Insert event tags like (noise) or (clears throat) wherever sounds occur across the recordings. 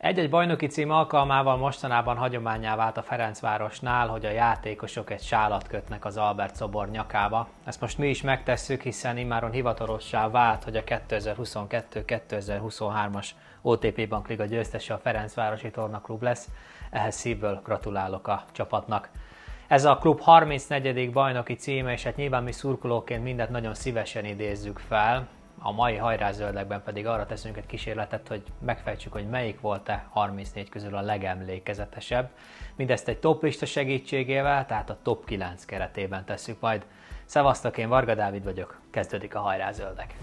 Egy-egy bajnoki cím alkalmával mostanában hagyományá vált a Ferencvárosnál, hogy a játékosok egy sálat kötnek az Albert szobor nyakába. Ezt most mi is megtesszük, hiszen immáron hivatalossá vált, hogy a 2022-2023-as OTP Bank Liga győztese a Ferencvárosi Tornaklub lesz. Ehhez szívből gratulálok a csapatnak. Ez a klub 34. bajnoki címe, és hát nyilván mi szurkolóként mindent nagyon szívesen idézzük fel. A mai hajrázöldekben pedig arra teszünk egy kísérletet, hogy megfejtsük, hogy melyik volt-e 34 közül a legemlékezetesebb. Mindezt egy top lista segítségével, tehát a top 9 keretében tesszük majd. Szevasztok, én Varga Dávid vagyok, kezdődik a hajrázöldek.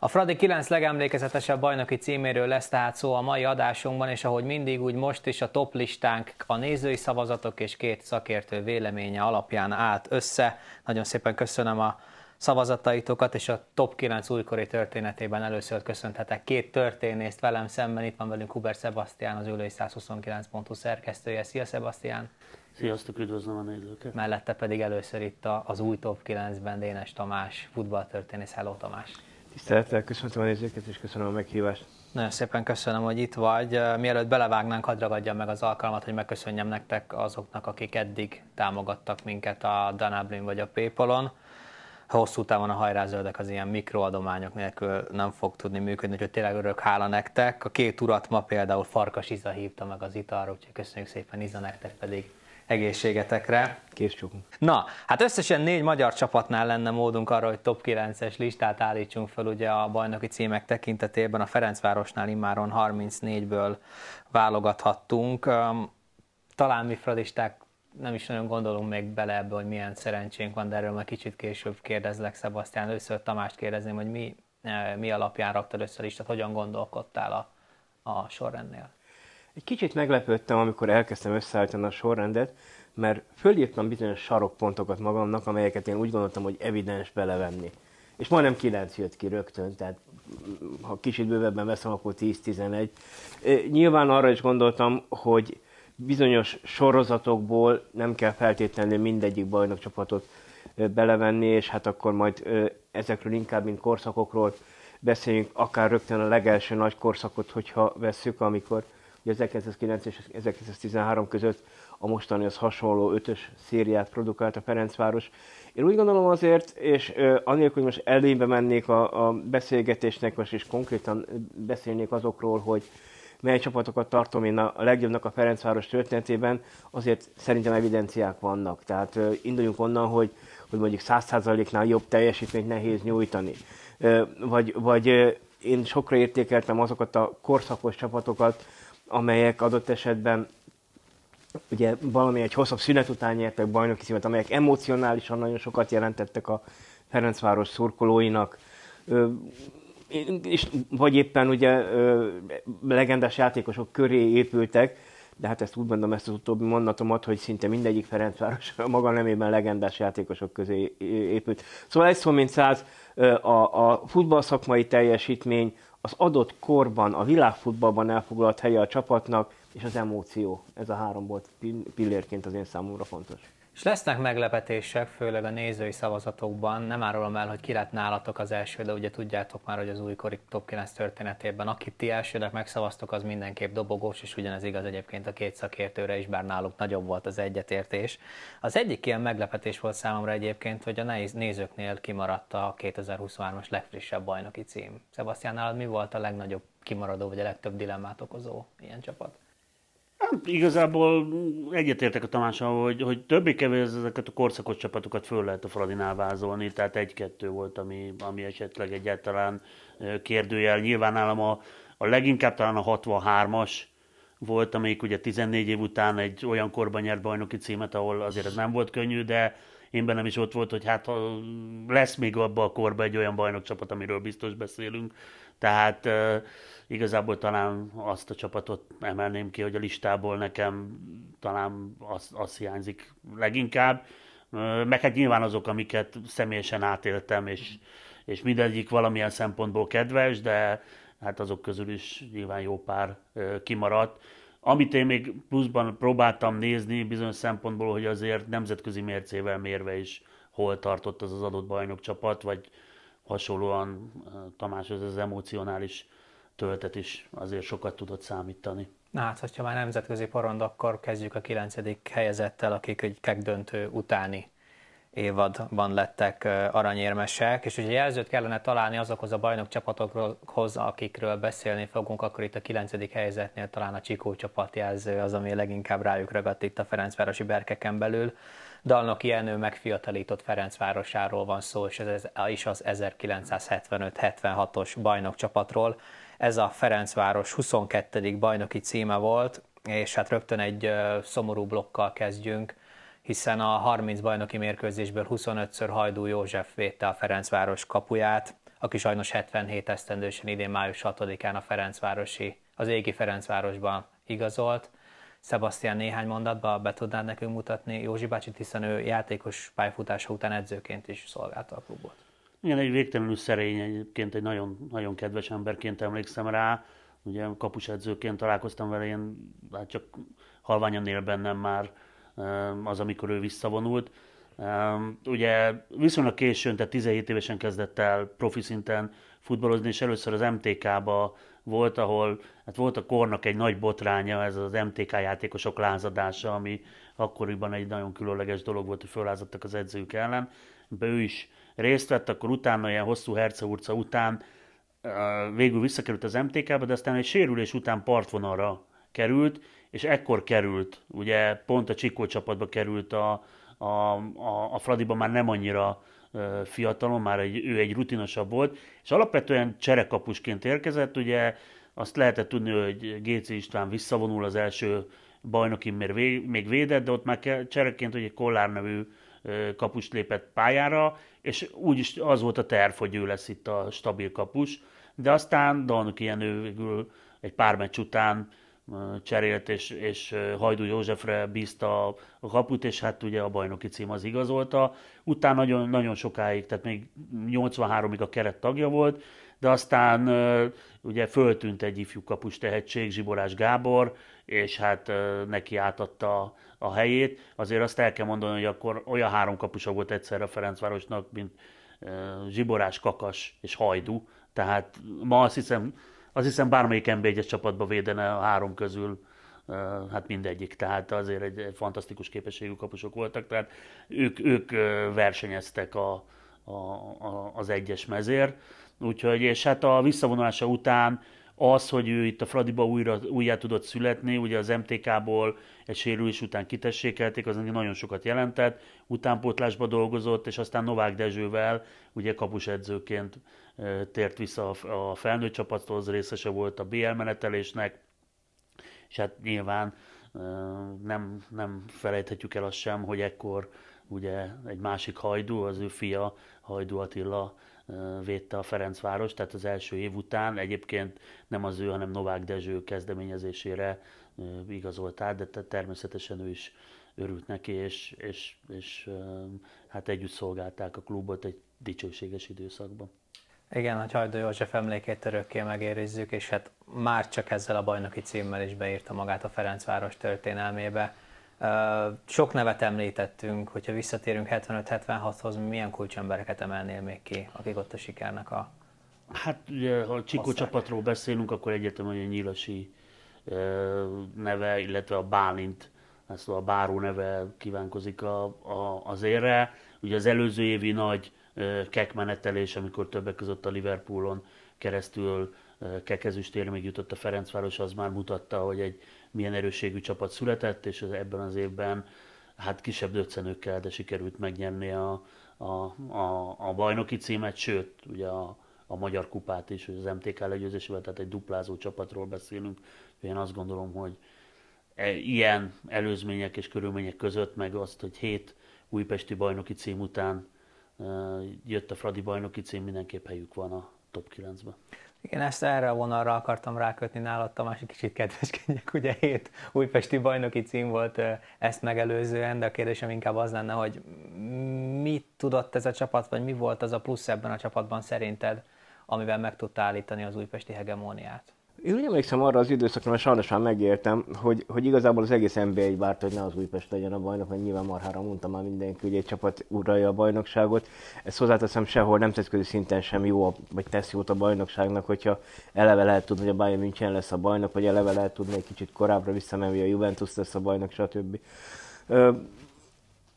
A Fradi 9 legemlékezetesebb bajnoki címéről lesz tehát szó a mai adásunkban, és ahogy mindig, úgy most is a top listánk a nézői szavazatok és két szakértő véleménye alapján állt össze. Nagyon szépen köszönöm a szavazataitokat, és a top 9 újkori történetében először köszönhetek két történészt velem szemben. Itt van velünk Huber Sebastian, az ülői 129 pontú szerkesztője. Szia Sebastian! Sziasztok, üdvözlöm a nézőket! Mellette pedig először itt az új top 9-ben Dénes Tamás, futballtörténész. Hello Tamás! Tisztelettel köszöntöm a nézőket, és köszönöm a meghívást. Nagyon szépen köszönöm, hogy itt vagy. Mielőtt belevágnánk, hadd ragadjam meg az alkalmat, hogy megköszönjem nektek azoknak, akik eddig támogattak minket a Danablin vagy a Paypalon. Hosszú távon a hajrázöldek az ilyen mikroadományok nélkül nem fog tudni működni, úgyhogy tényleg örök hála nektek. A két urat ma például Farkas Iza hívta meg az italra, úgyhogy köszönjük szépen Iza, nektek pedig egészségetekre. Készcsukunk. Na, hát összesen négy magyar csapatnál lenne módunk arra, hogy top 9-es listát állítsunk fel ugye a bajnoki címek tekintetében. A Ferencvárosnál immáron 34-ből válogathattunk. Talán mi fradisták nem is nagyon gondolunk még bele ebbe, hogy milyen szerencsénk van, de erről majd kicsit később kérdezlek, Sebastian. Először Tamást kérdezném, hogy mi, mi alapján raktad össze a listát, hogyan gondolkodtál a, a sorrendnél? Egy kicsit meglepődtem, amikor elkezdtem összeállítani a sorrendet, mert fölírtam bizonyos sarokpontokat magamnak, amelyeket én úgy gondoltam, hogy evidens belevenni. És majdnem 9 jött ki rögtön, tehát ha kicsit bővebben veszem, akkor 10-11. Nyilván arra is gondoltam, hogy bizonyos sorozatokból nem kell feltétlenül mindegyik bajnokcsapatot belevenni, és hát akkor majd ezekről inkább, mint korszakokról beszéljünk, akár rögtön a legelső nagy korszakot, hogyha vesszük, amikor Ugye 1909 és 1913 között a mostani az hasonló ötös szériát produkált a Ferencváros. Én úgy gondolom azért, és anélkül, hogy most elébe mennék a, a beszélgetésnek, most is konkrétan beszélnék azokról, hogy mely csapatokat tartom én a legjobbnak a Ferencváros történetében, azért szerintem evidenciák vannak. Tehát induljunk onnan, hogy, hogy mondjuk 100%-nál jobb teljesítményt nehéz nyújtani. Vagy, vagy én sokra értékeltem azokat a korszakos csapatokat, amelyek adott esetben ugye valami egy hosszabb szünet után nyertek bajnoki címet, amelyek emocionálisan nagyon sokat jelentettek a Ferencváros szurkolóinak, és vagy éppen ugye legendás játékosok köré épültek, de hát ezt úgy mondom, ezt az utóbbi mondatomat, hogy szinte mindegyik Ferencváros maga nemében legendás játékosok közé épült. Szóval egy szó mint száz, a, a futballszakmai teljesítmény, az adott korban, a világfutballban elfoglalt helye a csapatnak, és az emóció. Ez a három volt pillérként az én számomra fontos. És lesznek meglepetések, főleg a nézői szavazatokban. Nem árulom el, hogy ki lett nálatok az első, de ugye tudjátok már, hogy az újkori top 9 történetében, akit ti elsőnek megszavaztok, az mindenképp dobogós, és ugyanez igaz egyébként a két szakértőre is, bár náluk nagyobb volt az egyetértés. Az egyik ilyen meglepetés volt számomra egyébként, hogy a nézőknél kimaradt a 2023-as legfrissebb bajnoki cím. Sebastian, nálad mi volt a legnagyobb kimaradó, vagy a legtöbb dilemmát okozó ilyen csapat? Hát, igazából egyetértek a Tamással, hogy, hogy többé-kevés ezeket a korszakos csapatokat föl lehet a Fradinál vázolni, tehát egy-kettő volt, ami, ami esetleg egyáltalán kérdőjel. Nyilván nálam a, a leginkább talán a 63-as volt, amelyik ugye 14 év után egy olyan korban nyert bajnoki címet, ahol azért ez nem volt könnyű, de én bennem is ott volt, hogy hát lesz még abban a korban egy olyan bajnokcsapat, amiről biztos beszélünk. Tehát igazából talán azt a csapatot emelném ki, hogy a listából nekem talán az, az hiányzik leginkább. Meg hát nyilván azok, amiket személyesen átéltem, és, és mindegyik valamilyen szempontból kedves, de hát azok közül is nyilván jó pár kimaradt Amit én még pluszban próbáltam nézni bizonyos szempontból, hogy azért nemzetközi mércével mérve is hol tartott az az adott bajnok csapat, vagy hasonlóan Tamás az, az emocionális töltet is azért sokat tudott számítani. Na hát, hogyha már nemzetközi porond, akkor kezdjük a kilencedik helyezettel, akik egy döntő utáni évadban lettek aranyérmesek, és ugye jelzőt kellene találni azokhoz a bajnok csapatokhoz, akikről beszélni fogunk, akkor itt a kilencedik helyzetnél talán a Csikó csapat jelző az, ami leginkább rájuk ragadt itt a Ferencvárosi berkeken belül. Dalnoki Jenő megfiatalított Ferencvárosáról van szó, és ez is az 1975-76-os bajnok csapatról. Ez a Ferencváros 22. bajnoki címe volt, és hát rögtön egy szomorú blokkal kezdjünk hiszen a 30 bajnoki mérkőzésből 25-ször Hajdú József védte a Ferencváros kapuját, aki sajnos 77 esztendősen idén május 6-án a Ferencvárosi, az égi Ferencvárosban igazolt. Sebastian néhány mondatban be tudnád nekünk mutatni Józsi bácsit, hiszen ő játékos pályafutása után edzőként is szolgálta a klubot. Igen, egy végtelenül szerény, egyébként egy nagyon, nagyon kedves emberként emlékszem rá. Ugye kapus edzőként találkoztam vele, én hát csak halványan él bennem már az, amikor ő visszavonult. Ugye viszonylag későn, tehát 17 évesen kezdett el profi szinten futballozni, és először az MTK-ba volt, ahol hát volt a kornak egy nagy botránya, ez az MTK játékosok lázadása, ami akkoriban egy nagyon különleges dolog volt, hogy fölázadtak az edzők ellen. Be ő is részt vett, akkor utána ilyen hosszú herceurca után végül visszakerült az MTK-ba, de aztán egy sérülés után partvonalra került, és ekkor került, ugye pont a Csikó csapatba került a, a, a, a Fradiba már nem annyira fiatalon, már egy, ő egy rutinosabb volt, és alapvetően cserekapusként érkezett, ugye azt lehetett tudni, hogy Géci István visszavonul az első bajnokin még védett, de ott már csereként egy Kollár nevű kapus lépett pályára, és úgyis az volt a terv, hogy ő lesz itt a stabil kapus, de aztán Danuk ilyen végül egy pár meccs után cserélt, és, és Hajdú Józsefre bízta a kaput, és hát ugye a bajnoki cím az igazolta. Utána nagyon, nagyon sokáig, tehát még 83-ig a keret tagja volt, de aztán ugye föltűnt egy ifjú kapus tehetség, Zsiborás Gábor, és hát neki átadta a helyét. Azért azt el kell mondani, hogy akkor olyan három kapusa volt egyszerre a Ferencvárosnak, mint Zsiborás, Kakas és Hajdú. Tehát ma azt hiszem azt hiszem bármelyik nb 1 csapatba védene a három közül, hát mindegyik, tehát azért egy, fantasztikus képességű kapusok voltak, tehát ők, ők versenyeztek a, a, a, az egyes mezért, úgyhogy, és hát a visszavonulása után az, hogy ő itt a Fradiba újra, újjá tudott születni, ugye az MTK-ból egy sérülés után kitessékelték, az nagyon sokat jelentett, utánpótlásba dolgozott, és aztán Novák Dezsővel, ugye kapusedzőként tért vissza a felnőtt csapathoz, részese volt a BL menetelésnek, és hát nyilván nem, nem felejthetjük el azt sem, hogy ekkor ugye egy másik hajdú, az ő fia, Hajdú Attila védte a Ferencváros, tehát az első év után egyébként nem az ő, hanem Novák Dezső kezdeményezésére igazolt át, de természetesen ő is örült neki, és, és, és hát együtt szolgálták a klubot egy dicsőséges időszakban. Igen, hogy Hajdó József emlékét örökké megérizzük, és hát már csak ezzel a bajnoki címmel is beírta magát a Ferencváros történelmébe. Sok nevet említettünk, hogyha visszatérünk 75-76-hoz, milyen kulcsembereket emelnél még ki, akik ott a sikernek a Hát ugye, ha a Csikó csapatról beszélünk, akkor egyetem, a Nyilasi neve, illetve a Bálint, ezt a Báró neve kívánkozik a, a, az érre. Ugye az előző évi nagy kekmenetelés, amikor többek között a Liverpoolon keresztül kekezüstére még jutott a Ferencváros, az már mutatta, hogy egy milyen erősségű csapat született, és ebben az évben hát kisebb döccenőkkel, de sikerült megnyerni a, a, a, a bajnoki címet, sőt, ugye a, a Magyar Kupát is, az MTK legyőzésével, tehát egy duplázó csapatról beszélünk. Én azt gondolom, hogy e, ilyen előzmények és körülmények között, meg azt, hogy hét újpesti bajnoki cím után jött a Fradi bajnoki cím, mindenképp helyük van a top 9-ben. Igen, ezt erre a vonalra akartam rákötni nálad, Tamás, egy kicsit kedveskedjek, (laughs) ugye hét újpesti bajnoki cím volt ezt megelőzően, de a kérdésem inkább az lenne, hogy mit tudott ez a csapat, vagy mi volt az a plusz ebben a csapatban szerinted, amivel meg tudta állítani az újpesti hegemóniát? Én úgy emlékszem arra az időszakra, mert sajnos már megértem, hogy, hogy igazából az egész NBA egy várt, hogy ne az Újpest legyen a bajnok, mert nyilván marhára mondtam már mindenki, hogy egy csapat uralja a bajnokságot. Ezt hozzáteszem sehol nemzetközi szinten sem jó, vagy tesz jót a bajnokságnak, hogyha eleve lehet tudni, hogy a Bayern München lesz a bajnok, vagy eleve lehet tudni egy kicsit korábbra visszamenni, a Juventus lesz a bajnok, stb.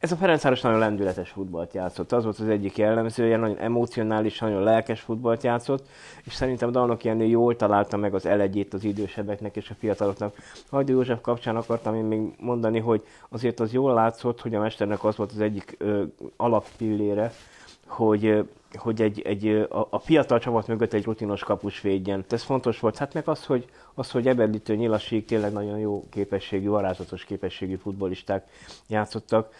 Ez a Ferencváros nagyon lendületes futballt játszott. Az volt az egyik jellemzője, nagyon emocionális, nagyon lelkes futballt játszott, és szerintem Dalnok Jenő jól találta meg az elegyét az idősebbeknek és a fiataloknak. Hajdú József kapcsán akartam én még mondani, hogy azért az jól látszott, hogy a mesternek az volt az egyik ö, alappillére, hogy, hogy egy, egy, a, a fiatal csapat mögött egy rutinos kapus védjen. Ez fontos volt. Hát meg az, hogy, az, hogy Ebedlítő Nyilasik tényleg nagyon jó képességű, varázatos képességű futbolisták játszottak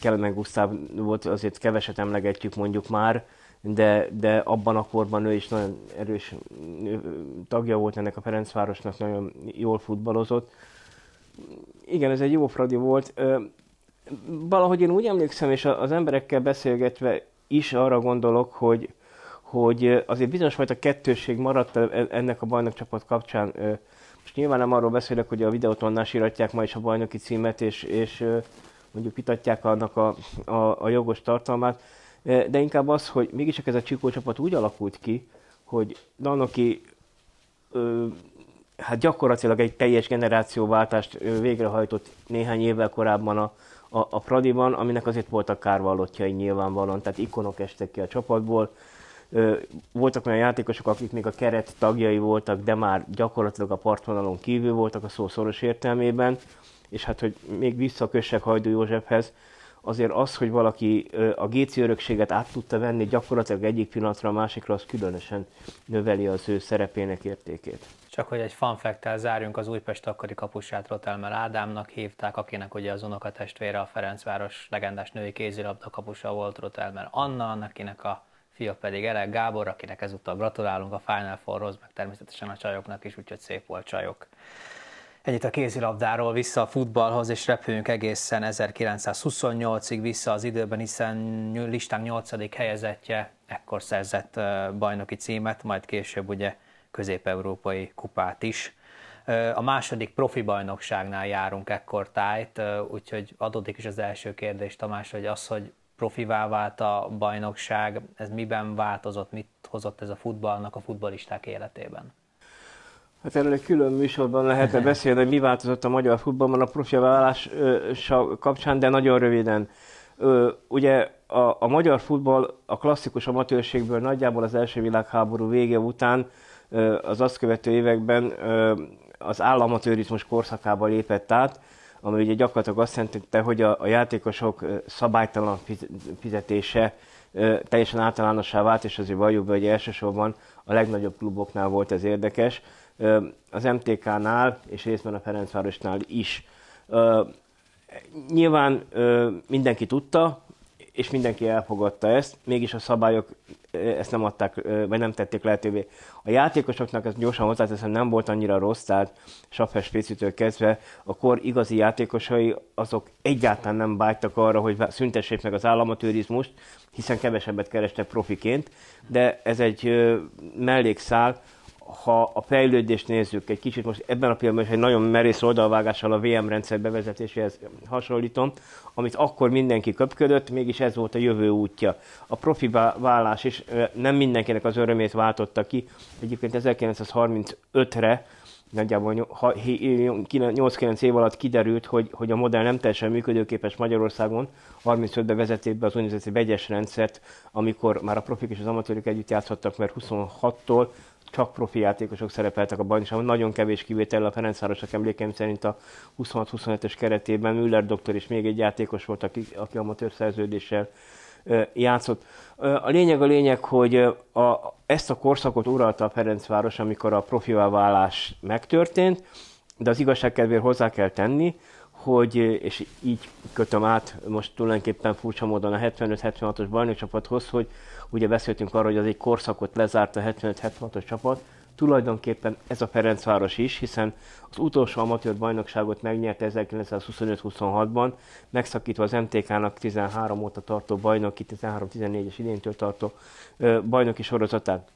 Kellemen Gusztáv volt, azért keveset emlegetjük mondjuk már, de, de abban a korban ő is nagyon erős tagja volt ennek a Ferencvárosnak, nagyon jól futballozott. Igen, ez egy jó Fradi volt. Valahogy én úgy emlékszem, és az emberekkel beszélgetve is arra gondolok, hogy, hogy azért bizonyos fajta kettősség maradt e, ennek a bajnokcsapat kapcsán. Most nyilván nem arról beszélek, hogy a videótonnál síratják ma is a bajnoki címet, és, és mondjuk vitatják annak a, a, a jogos tartalmát, e, de inkább az, hogy mégis ez a Csikó csapat úgy alakult ki, hogy Danoki ö, hát gyakorlatilag egy teljes generációváltást végrehajtott néhány évvel korábban a, a, a Pradiban, aminek azért voltak kárvallottjai nyilvánvalóan, tehát ikonok estek ki a csapatból. Ö, voltak olyan játékosok, akik még a keret tagjai voltak, de már gyakorlatilag a partvonalon kívül voltak a szó szoros értelmében és hát, hogy még visszakössek Hajdú Józsefhez, azért az, hogy valaki a GC örökséget át tudta venni gyakorlatilag egyik pillanatra a másikra, az különösen növeli az ő szerepének értékét. Csak hogy egy fanfektel zárjunk, az Újpest akkori kapusát Rotelmer Ádámnak hívták, akinek ugye az unokatestvére a Ferencváros legendás női kézilabda kapusa volt Rotelmer Anna, akinek a fia pedig Elek Gábor, akinek ezúttal gratulálunk a Final Fourhoz, meg természetesen a csajoknak is, úgyhogy szép volt csajok. Ennyit a kézilabdáról vissza a futballhoz, és repüljünk egészen 1928-ig vissza az időben, hiszen listánk 8. helyezettje ekkor szerzett bajnoki címet, majd később ugye közép-európai kupát is. A második profi bajnokságnál járunk ekkor tájt, úgyhogy adódik is az első kérdés, Tamás, hogy az, hogy profivá vált a bajnokság, ez miben változott, mit hozott ez a futballnak a futballisták életében? Hát erről egy külön műsorban lehetne beszélni, hogy mi változott a magyar futballban a profi válás kapcsán, de nagyon röviden. Ugye a, a magyar futball a klasszikus amatőrségből nagyjából az első világháború vége után az azt követő években az államatőrizmus korszakába lépett át, ami ugye gyakorlatilag azt jelentette, hogy a, a játékosok szabálytalan fizetése teljesen általánossá vált, és azért valljuk be, hogy elsősorban a legnagyobb kluboknál volt ez érdekes az MTK-nál és részben a Ferencvárosnál is. Nyilván mindenki tudta, és mindenki elfogadta ezt, mégis a szabályok ezt nem adták, vagy nem tették lehetővé. A játékosoknak, ezt gyorsan hozzáteszem, nem volt annyira rossz, tehát Safes Pécitől kezdve a kor igazi játékosai, azok egyáltalán nem vágytak arra, hogy szüntessék meg az államatőrizmust, hiszen kevesebbet kerestek profiként, de ez egy mellékszál, ha a fejlődést nézzük egy kicsit, most ebben a pillanatban egy nagyon merész oldalvágással a VM rendszer bevezetéséhez hasonlítom, amit akkor mindenki köpködött, mégis ez volt a jövő útja. A profi vállás is nem mindenkinek az örömét váltotta ki. Egyébként 1935-re nagyjából 8-9 év alatt kiderült, hogy, hogy a modell nem teljesen működőképes Magyarországon. 35-ben vezették be az úgynevezett vegyes rendszert, amikor már a profik és az amatőrök együtt játszhattak, mert 26-tól csak profi játékosok szerepeltek a bajnokságban, nagyon kevés kivétel a Ferencvárosak emlékeim szerint a 26-25-ös keretében Müller doktor és még egy játékos volt, aki, aki amatőr szerződéssel játszott. A lényeg a lényeg, hogy a, ezt a korszakot uralta a Ferencváros, amikor a profivá válás megtörtént, de az igazság kedvéért hozzá kell tenni, hogy, és így kötöm át most tulajdonképpen furcsa módon a 75-76-os bajnokcsapathoz, hogy ugye beszéltünk arról, hogy az egy korszakot lezárt a 75-76-os csapat, tulajdonképpen ez a Ferencváros is, hiszen az utolsó amatőr bajnokságot megnyerte 1925-26-ban, megszakítva az MTK-nak 13 óta tartó bajnoki, 13-14-es idéntől tartó bajnoki sorozatát.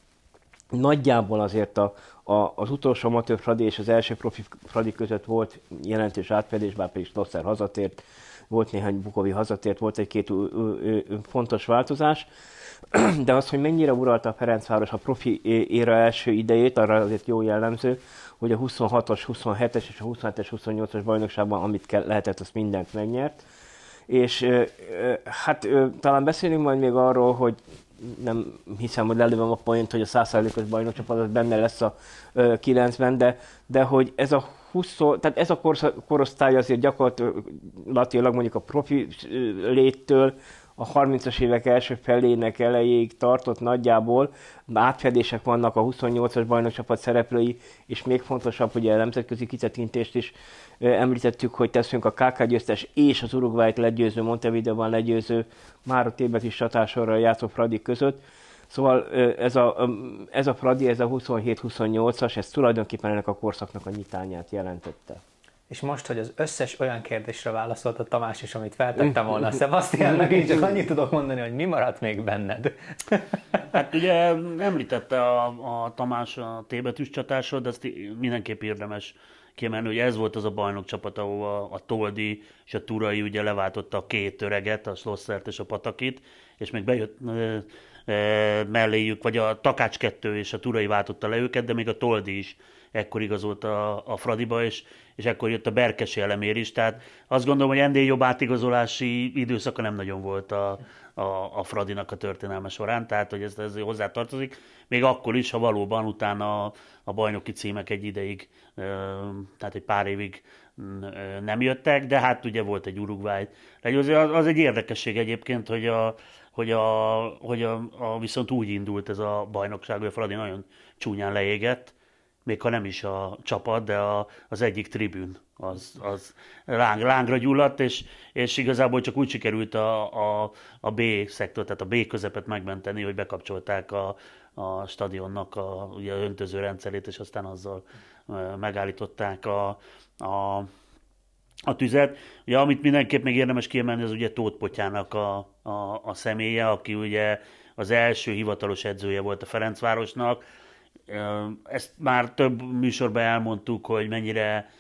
nagyjából azért a, a, az utolsó amatőr Fradi és az első profi Fradi között volt jelentős átfedés, bár pedig Slosser hazatért, volt néhány Bukovi hazatért, volt egy-két fontos változás, de az, hogy mennyire uralta a Ferencváros a profi éra első idejét, arra azért jó jellemző, hogy a 26-os, 27-es és a 27-es, 28-as bajnokságban, amit kell, lehetett, azt mindent megnyert. És hát talán beszélünk majd még arról, hogy nem hiszem, hogy lelővem a point, hogy a 100%-os bajnokcsapat az benne lesz a 9-ben, de, de hogy ez a 20, tehát ez a korosztály azért gyakorlatilag mondjuk a profi léttől a 30-as évek első felének elejéig tartott nagyjából, átfedések vannak a 28-as bajnokcsapat szereplői, és még fontosabb, hogy a nemzetközi kitekintést is említettük, hogy teszünk a KK győztes és az Uruguayt legyőző, Montevideoban legyőző, már a Tébet is csatásorra játszó Fradi között. Szóval ez a, ez a Fradi, ez a 27-28-as, ez tulajdonképpen ennek a korszaknak a nyitányát jelentette. És most, hogy az összes olyan kérdésre válaszolt a Tamás is, amit feltettem volna a Sebastiannak, én csak (laughs) annyit tudok mondani, hogy mi maradt még benned. Hát ugye említette a, a Tamás a T-betűs csatásod, de ezt mindenképp érdemes kiemelni, hogy ez volt az a bajnok csapat, ahova a Toldi és a Turai ugye leváltotta a két öreget, a Slosszert és a Patakit, és még bejött e, e, melléjük, vagy a Takács kettő és a Turai váltotta le őket, de még a Toldi is ekkor igazolt a, a Fradiba, és, és ekkor jött a Berkesi elemér is, tehát azt gondolom, hogy ennél jobb átigazolási időszaka nem nagyon volt a, a, a Fradinak a történelme során, tehát hogy ez, ez hozzá tartozik, még akkor is, ha valóban utána a, a bajnoki címek egy ideig, tehát egy pár évig nem jöttek, de hát ugye volt egy Uruguay. Az, az egy érdekesség egyébként, hogy a, hogy, a, hogy a, a, viszont úgy indult ez a bajnokság, hogy a Fradi nagyon csúnyán leégett, még ha nem is a csapat, de a, az egyik tribün az, az láng, lángra gyulladt, és, és igazából csak úgy sikerült a, a, a B szektor, tehát a B közepet megmenteni, hogy bekapcsolták a, a stadionnak a, ugye a öntöző rendszerét, és aztán azzal megállították a, a, a tüzet. Ugye, amit mindenképp még érdemes kiemelni, az ugye Tóth Potyának a, a, a személye, aki ugye az első hivatalos edzője volt a Ferencvárosnak, ezt már több műsorban elmondtuk, hogy mennyire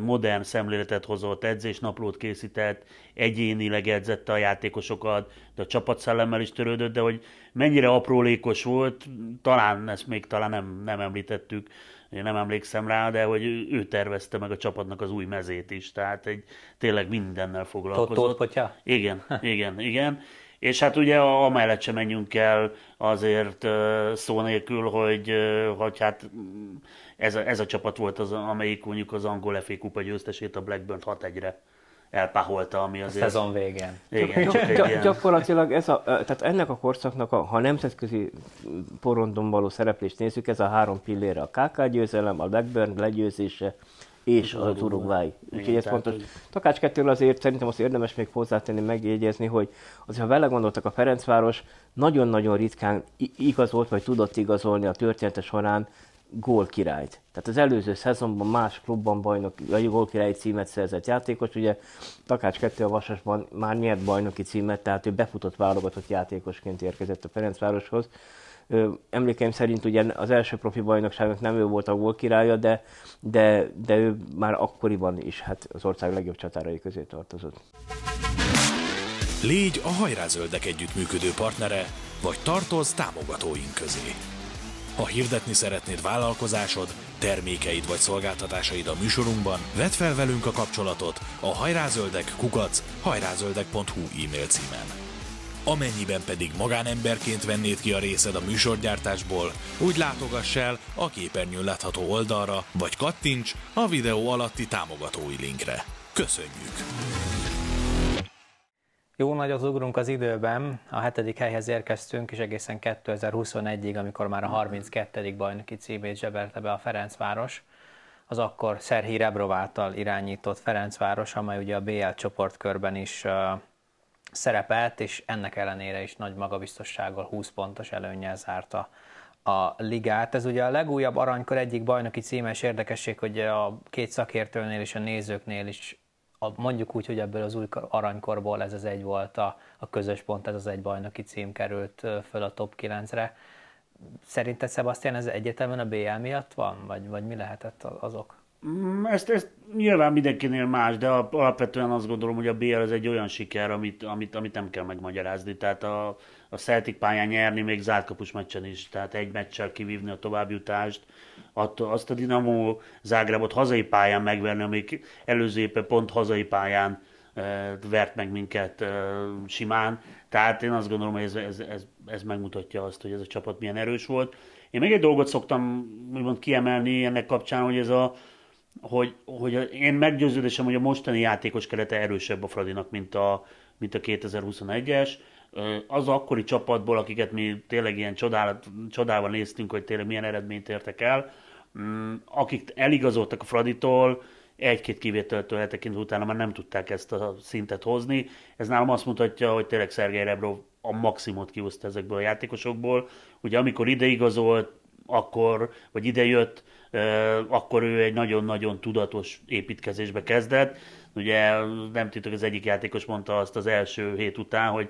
modern szemléletet hozott, edzésnaplót készített, egyénileg edzette a játékosokat, de a csapatszellemmel is törődött, de hogy mennyire aprólékos volt, talán ezt még talán nem, nem említettük, én nem emlékszem rá, de hogy ő tervezte meg a csapatnak az új mezét is, tehát egy tényleg mindennel foglalkozott. Tóth Igen, igen, igen. És hát ugye amellett sem menjünk el azért szó nélkül, hogy, hogy hát ez a, ez a csapat volt az, amelyik mondjuk az angol FA kupa győztesét a Blackburn 6-1-re elpáholta, ami azért... A szezon végén. Igen, csak egy ilyen... Gyakorlatilag ez a, tehát ennek a korszaknak, a, ha nemzetközi porondon való szereplést nézzük, ez a három pillére, a KK győzelem, a Blackburn legyőzése, és az, az Uruguay. Úgyhogy ez fontos. Hogy... Takács kettőről azért szerintem azt érdemes még hozzátenni, megjegyezni, hogy azért, ha vele gondoltak, a Ferencváros nagyon-nagyon ritkán igazolt, vagy tudott igazolni a története során gól királyt. Tehát az előző szezonban más klubban bajnok, vagy gól király címet szerzett játékos, ugye Takács 2 a Vasasban már nyert bajnoki címet, tehát ő befutott válogatott játékosként érkezett a Ferencvároshoz. Emlékeim szerint ugye az első profi bajnokságnak nem ő volt a gól királya, de, de, de ő már akkoriban is hát az ország legjobb csatárai közé tartozott. Légy a hajrázöldek együttműködő partnere, vagy tartoz támogatóink közé. Ha hirdetni szeretnéd vállalkozásod, termékeid vagy szolgáltatásaid a műsorunkban, vedd fel velünk a kapcsolatot a hajrázöldek kukac hajrázöldek.hu e-mail címen. Amennyiben pedig magánemberként vennéd ki a részed a műsorgyártásból, úgy látogass el a képernyőn látható oldalra, vagy kattints a videó alatti támogatói linkre. Köszönjük! Jó nagy az ugrunk az időben, a hetedik helyhez érkeztünk, és egészen 2021-ig, amikor már a 32. bajnoki címét zsebelte be a Ferencváros, az akkor Szerhi Rebrov által irányított Ferencváros, amely ugye a BL csoportkörben is szerepelt, és ennek ellenére is nagy magabiztossággal 20 pontos előnyel zárta a ligát. Ez ugye a legújabb aranykor egyik bajnoki címes érdekesség, hogy a két szakértőnél és a nézőknél is a, mondjuk úgy, hogy ebből az új aranykorból ez az egy volt a, a közös pont, ez az egy bajnoki cím került föl a top 9-re. szerinted Sebastian ez egyetemen a BL miatt van, vagy, vagy mi lehetett azok? Mm, ezt, ezt nyilván mindenkinél más, de alapvetően azt gondolom, hogy a BL ez egy olyan siker, amit, amit, amit nem kell megmagyarázni. Tehát a, a Celtic pályán nyerni még zártkapus meccsen is, tehát egy meccsel kivívni a továbbjutást, azt a Dinamo Zágrábot hazai pályán megverni, amik előző éppen pont hazai pályán vert meg minket simán. Tehát én azt gondolom, hogy ez, ez, ez, ez megmutatja azt, hogy ez a csapat milyen erős volt. Én még egy dolgot szoktam úgymond kiemelni ennek kapcsán, hogy ez a, hogy, hogy én meggyőződésem, hogy a mostani játékos kerete erősebb a Fradinak, mint a, mint a 2021-es. Az akkori csapatból, akiket mi tényleg ilyen csodálat, csodával néztünk, hogy tényleg milyen eredményt értek el, mm, akik eligazoltak a Fraditól, egy-két kivételtől eltekintve utána már nem tudták ezt a szintet hozni. Ez nálam azt mutatja, hogy tényleg Szergej Rebrov a maximumot kihozta ezekből a játékosokból. Ugye amikor ideigazolt, akkor, vagy idejött, akkor ő egy nagyon-nagyon tudatos építkezésbe kezdett. Ugye nem titok, az egyik játékos mondta azt az első hét után, hogy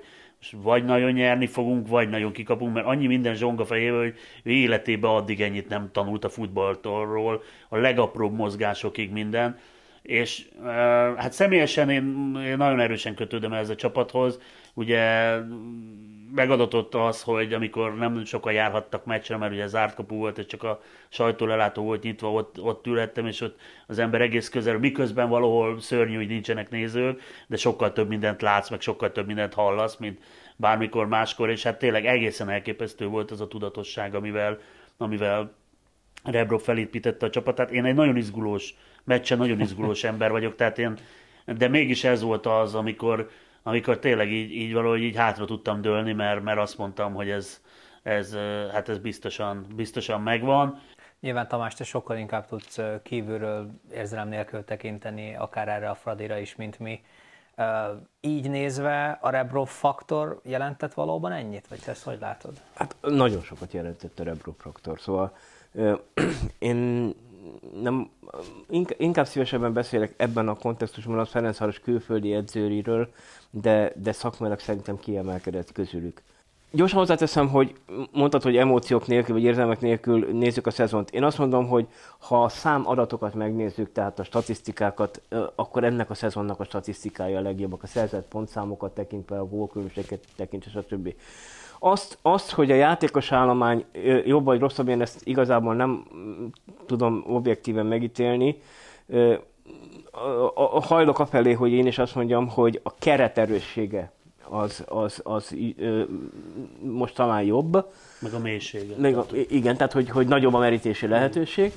vagy nagyon nyerni fogunk, vagy nagyon kikapunk, mert annyi minden zsonga fejével, hogy ő életében addig ennyit nem tanult a futballtól, a legapróbb mozgásokig minden. És hát személyesen én, én nagyon erősen kötődöm ez a csapathoz. Ugye megadatott az, hogy amikor nem sokan járhattak meccsre, mert ugye zárt kapu volt, és csak a sajtólelátó volt nyitva, ott, ott ülhettem, és ott az ember egész közel, miközben valahol szörnyű, hogy nincsenek nézők, de sokkal több mindent látsz, meg sokkal több mindent hallasz, mint bármikor máskor, és hát tényleg egészen elképesztő volt az a tudatosság, amivel, amivel Rebro felépítette a csapatát. Én egy nagyon izgulós, meccsen nagyon izgulós (laughs) ember vagyok, tehát én, de mégis ez volt az, amikor, amikor tényleg így, így valahogy így hátra tudtam dőlni, mert, mert azt mondtam, hogy ez, ez, hát ez biztosan, biztosan megvan. Nyilván Tamás, te sokkal inkább tudsz kívülről érzelem nélkül tekinteni, akár erre a Fradira is, mint mi. Így nézve a Rebrov faktor jelentett valóban ennyit, vagy te ezt hogy látod? Hát nagyon sokat jelentett a Rebrov faktor, szóval (clears throat) én nem, inkább szívesebben beszélek ebben a kontextusban a Ferencváros külföldi edzőriről, de, de szakmailag szerintem kiemelkedett közülük. Gyorsan hozzáteszem, hogy mondtad, hogy emóciók nélkül, vagy érzelmek nélkül nézzük a szezont. Én azt mondom, hogy ha a szám adatokat megnézzük, tehát a statisztikákat, akkor ennek a szezonnak a statisztikája a legjobbak, a szerzett pontszámokat tekintve, a gólkülönbséget tekintve, stb. Azt, azt, hogy a játékos állomány jobb vagy rosszabb, én ezt igazából nem tudom objektíven megítélni. Hajlok afelé, hogy én is azt mondjam, hogy a keret erőssége az, az, az ö, most talán jobb. Meg a mélysége. Meg a, igen, tehát hogy, hogy nagyobb a merítési lehetőség.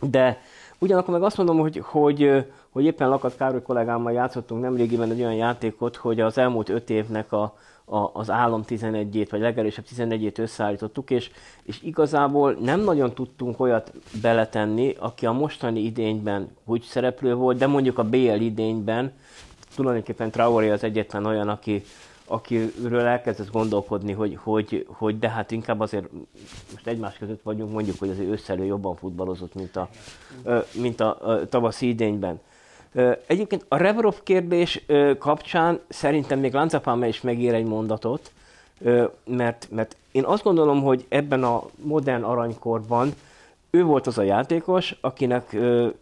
De ugyanakkor meg azt mondom, hogy, hogy, hogy éppen Lakat Károly kollégámmal játszottunk nemrégiben egy olyan játékot, hogy az elmúlt öt évnek a, a, az állam 11-ét, vagy legerősebb 11-ét összeállítottuk, és, és igazából nem nagyon tudtunk olyat beletenni, aki a mostani idényben úgy szereplő volt, de mondjuk a BL idényben tulajdonképpen Traoré az egyetlen olyan, aki, akiről elkezdett gondolkodni, hogy, hogy, hogy de hát inkább azért most egymás között vagyunk, mondjuk, hogy azért összelő jobban futballozott, mint a, mint a, a tavaszi idényben. Egyébként a Revrov kérdés kapcsán szerintem még Lanzapalme is megír egy mondatot, mert, mert én azt gondolom, hogy ebben a modern aranykorban ő volt az a játékos, akinek,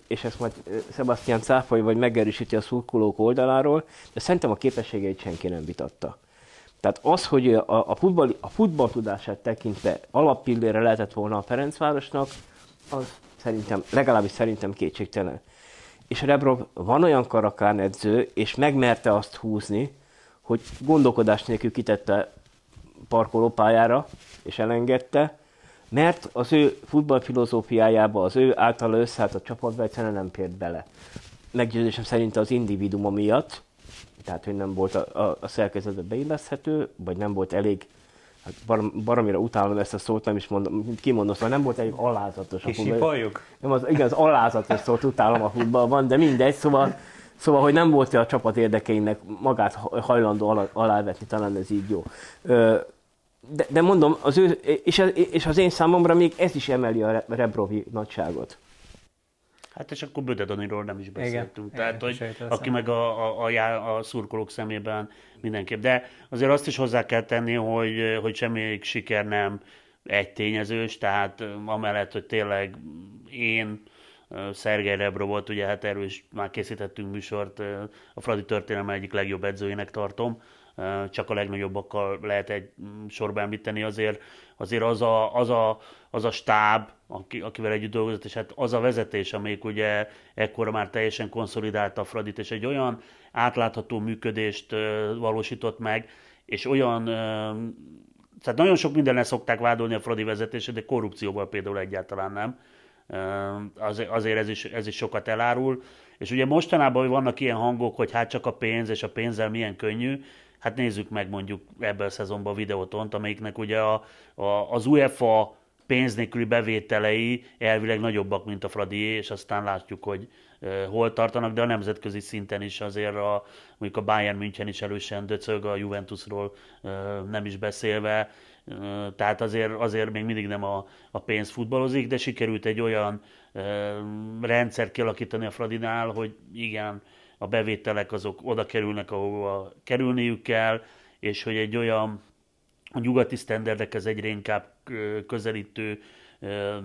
és ezt majd Sebastian cáfolja, vagy megerősíti a szurkolók oldaláról, de szerintem a képességeit senki nem vitatta. Tehát az, hogy a, a, futball, a futball tudását tekintve alappillére lehetett volna a Ferencvárosnak, az szerintem, legalábbis szerintem kétségtelen. És Rebrov van olyan karakán edző, és megmerte azt húzni, hogy gondolkodás nélkül kitette parkolópályára, és elengedte, mert az ő futballfilozófiájába, az ő általa összeállt a csapatba egyszerűen nem pért bele. Meggyőzésem szerint az individuma miatt, tehát hogy nem volt a, a, a szerkezetbe beilleszthető, vagy nem volt elég, hát bar, baromira utálom ezt a szót, nem is mondom, kimondom, szóval nem volt elég alázatos a futball. Nem, az, igen, az alázatos szót utálom a futballban, de mindegy, szóval, szóval, hogy nem volt a csapat érdekeinek magát hajlandó alá, alávetni, talán ez így jó. De, de mondom, az ő, és, és az én számomra még ez is emeli a Rebrovi nagyságot. Hát és akkor Bödedaniról nem is beszéltünk. Igen, Tehát, igen, hogy aki meg a, a, a, a szurkolók szemében mindenképp. De azért azt is hozzá kell tenni, hogy, hogy semmi siker nem egy tényezős, tehát amellett, hogy tényleg én, Szergej Rebro volt, ugye hát erről is már készítettünk műsort, a Fradi történelme egyik legjobb edzőjének tartom, csak a legnagyobbakkal lehet egy mm, sorba említeni, azért, azért az, a, az, a, az a stáb, aki, akivel együtt dolgozott, és hát az a vezetés, amelyik ugye ekkora már teljesen konszolidálta a Fradit, és egy olyan átlátható működést valósított meg, és olyan, tehát nagyon sok mindennel szokták vádolni a Fradi vezetését, de korrupcióval például egyáltalán nem. Azért ez is, ez is sokat elárul. És ugye mostanában vannak ilyen hangok, hogy hát csak a pénz, és a pénzzel milyen könnyű. Hát nézzük meg mondjuk ebben a szezonban a videótont, amelyiknek ugye a, a, az UEFA pénz nélküli bevételei elvileg nagyobbak, mint a Fradi, és aztán látjuk, hogy hol tartanak, de a nemzetközi szinten is azért a, mondjuk a Bayern München is erősen döcög, a Juventusról nem is beszélve, tehát azért, azért még mindig nem a, a pénz futballozik, de sikerült egy olyan rendszer kialakítani a Fradinál, hogy igen, a bevételek azok oda kerülnek, ahova kerülniük kell, és hogy egy olyan a nyugati sztenderdekhez egyre inkább közelítő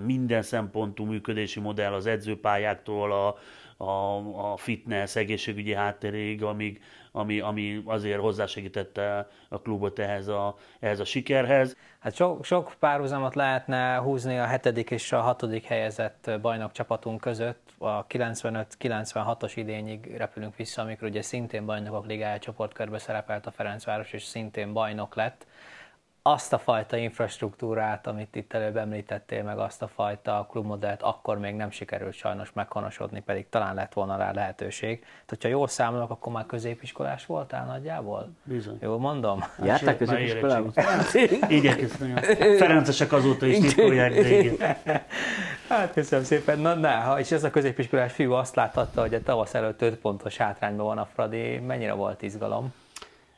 minden szempontú működési modell az edzőpályáktól a, a, a fitness, egészségügyi hátterig, amíg, ami, ami azért hozzásegítette a klubot ehhez a, ehhez a sikerhez. Hát sok, sok párhuzamot lehetne húzni a hetedik és a hatodik helyezett bajnok csapatunk között. A 95-96-os idényig repülünk vissza, amikor ugye szintén bajnokok ligája csoportkörbe szerepelt a Ferencváros, és szintén bajnok lett azt a fajta infrastruktúrát, amit itt előbb említettél, meg azt a fajta klubmodellt akkor még nem sikerült sajnos meghonosodni, pedig talán lett volna rá lehetőség. Tehát, hogyha jól számolok, akkor már középiskolás voltál nagyjából? Bizony. Jól mondom? Jártál középiskolába? (laughs) Igyekeztem. Ferencesek azóta is titkolják (laughs) Hát köszönöm szépen. Na, na, és ez a középiskolás fiú azt láthatta, hogy a tavasz előtt 5 pontos hátrányban van a Fradi. Mennyire volt izgalom?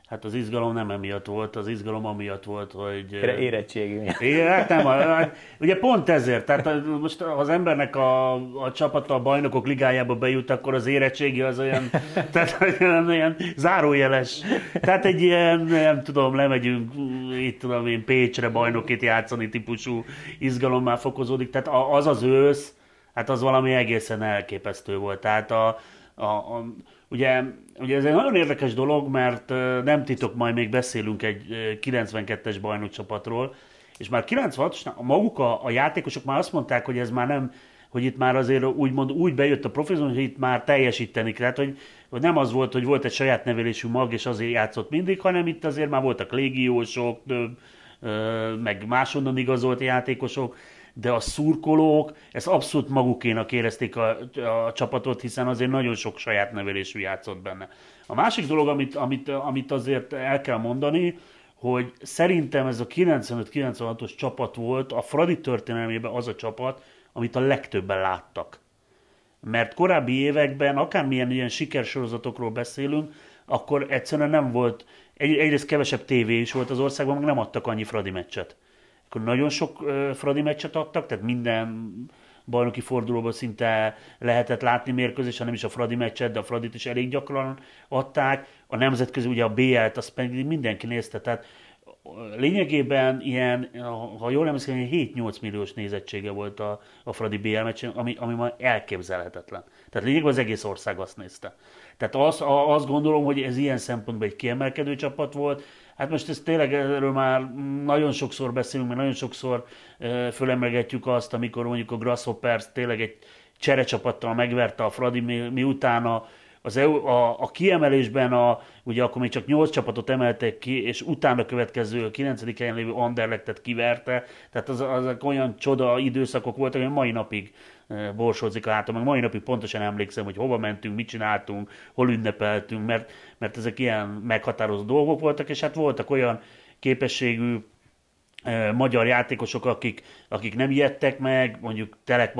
Hát az izgalom nem emiatt volt, az izgalom amiatt volt, hogy... Érettségi Igen, hát nem, hát ugye pont ezért, tehát most az embernek a, a csapata a bajnokok ligájába bejut, akkor az érettségi az olyan, (laughs) tehát olyan, olyan zárójeles. Tehát egy ilyen, nem tudom, lemegyünk, itt tudom én, Pécsre bajnokit játszani típusú izgalom már fokozódik, tehát az az ősz, hát az valami egészen elképesztő volt. Tehát a, a, a Ugye, ugye ez egy nagyon érdekes dolog, mert nem titok, majd még beszélünk egy 92-es bajnokcsapatról, és már 96-os, maguk a, a játékosok már azt mondták, hogy ez már nem, hogy itt már azért úgymond úgy bejött a profizon, hogy itt már teljesíteni kell. Tehát, hogy, hogy nem az volt, hogy volt egy saját nevelésű mag, és azért játszott mindig, hanem itt azért már voltak légiósok, meg máshonnan igazolt játékosok, de a szurkolók ezt abszolút magukénak érezték a, a csapatot, hiszen azért nagyon sok saját nevelésű játszott benne. A másik dolog, amit, amit, amit azért el kell mondani, hogy szerintem ez a 95-96-os csapat volt a Fradi történelmében az a csapat, amit a legtöbben láttak. Mert korábbi években, akármilyen ilyen sikersorozatokról beszélünk, akkor egyszerűen nem volt, egy, egyrészt kevesebb tévé is volt az országban, meg nem adtak annyi Fradi meccset akkor nagyon sok Fradi meccset adtak, tehát minden bajnoki fordulóban szinte lehetett látni mérkőzés, hanem is a Fradi meccset, de a Fradit is elég gyakran adták. A nemzetközi, ugye a BL-t, azt pedig mindenki nézte, tehát lényegében ilyen, ha jól emlékszem, 7-8 milliós nézettsége volt a, a Fradi BL meccsen, ami, ami már elképzelhetetlen. Tehát lényegében az egész ország azt nézte. Tehát azt, azt gondolom, hogy ez ilyen szempontból egy kiemelkedő csapat volt, Hát most ez tényleg erről már nagyon sokszor beszélünk, mert nagyon sokszor fölemlegetjük azt, amikor mondjuk a Grasshoppers tényleg egy cserecsapattal megverte a Fradi, mi, miután a, az EU, a, a kiemelésben a, ugye akkor még csak 8 csapatot emeltek ki, és utána következő a 9. helyen lévő Anderlechtet kiverte, tehát az, azok olyan csoda időszakok voltak, hogy mai napig borsódzik a hátam, meg mai napig pontosan emlékszem, hogy hova mentünk, mit csináltunk, hol ünnepeltünk, mert, mert ezek ilyen meghatározó dolgok voltak, és hát voltak olyan képességű magyar játékosok, akik, akik nem ijedtek meg, mondjuk Telek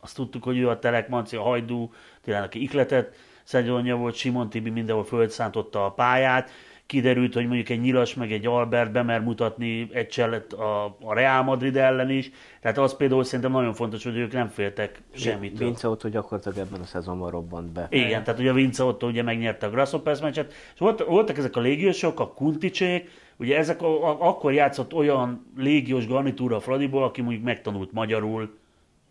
azt tudtuk, hogy ő a Telek Manci, a Hajdú, tényleg aki ikletet szegyonja volt, Simon Tibi mindenhol földszántotta a pályát, kiderült, hogy mondjuk egy Nyilas meg egy Albert bemer mutatni egy csellet a, a Real Madrid ellen is. Tehát az például szerintem nagyon fontos, hogy ők nem féltek semmit. Vince Otto gyakorlatilag ebben a szezonban robbant be. Igen, tehát ugye Vince Otto ugye megnyerte a Grasshoppers meccset, és volt, voltak ezek a légiósok, a Kunticsék, ugye ezek a, a, akkor játszott olyan légiós garnitúra a Fradiból, aki mondjuk megtanult magyarul,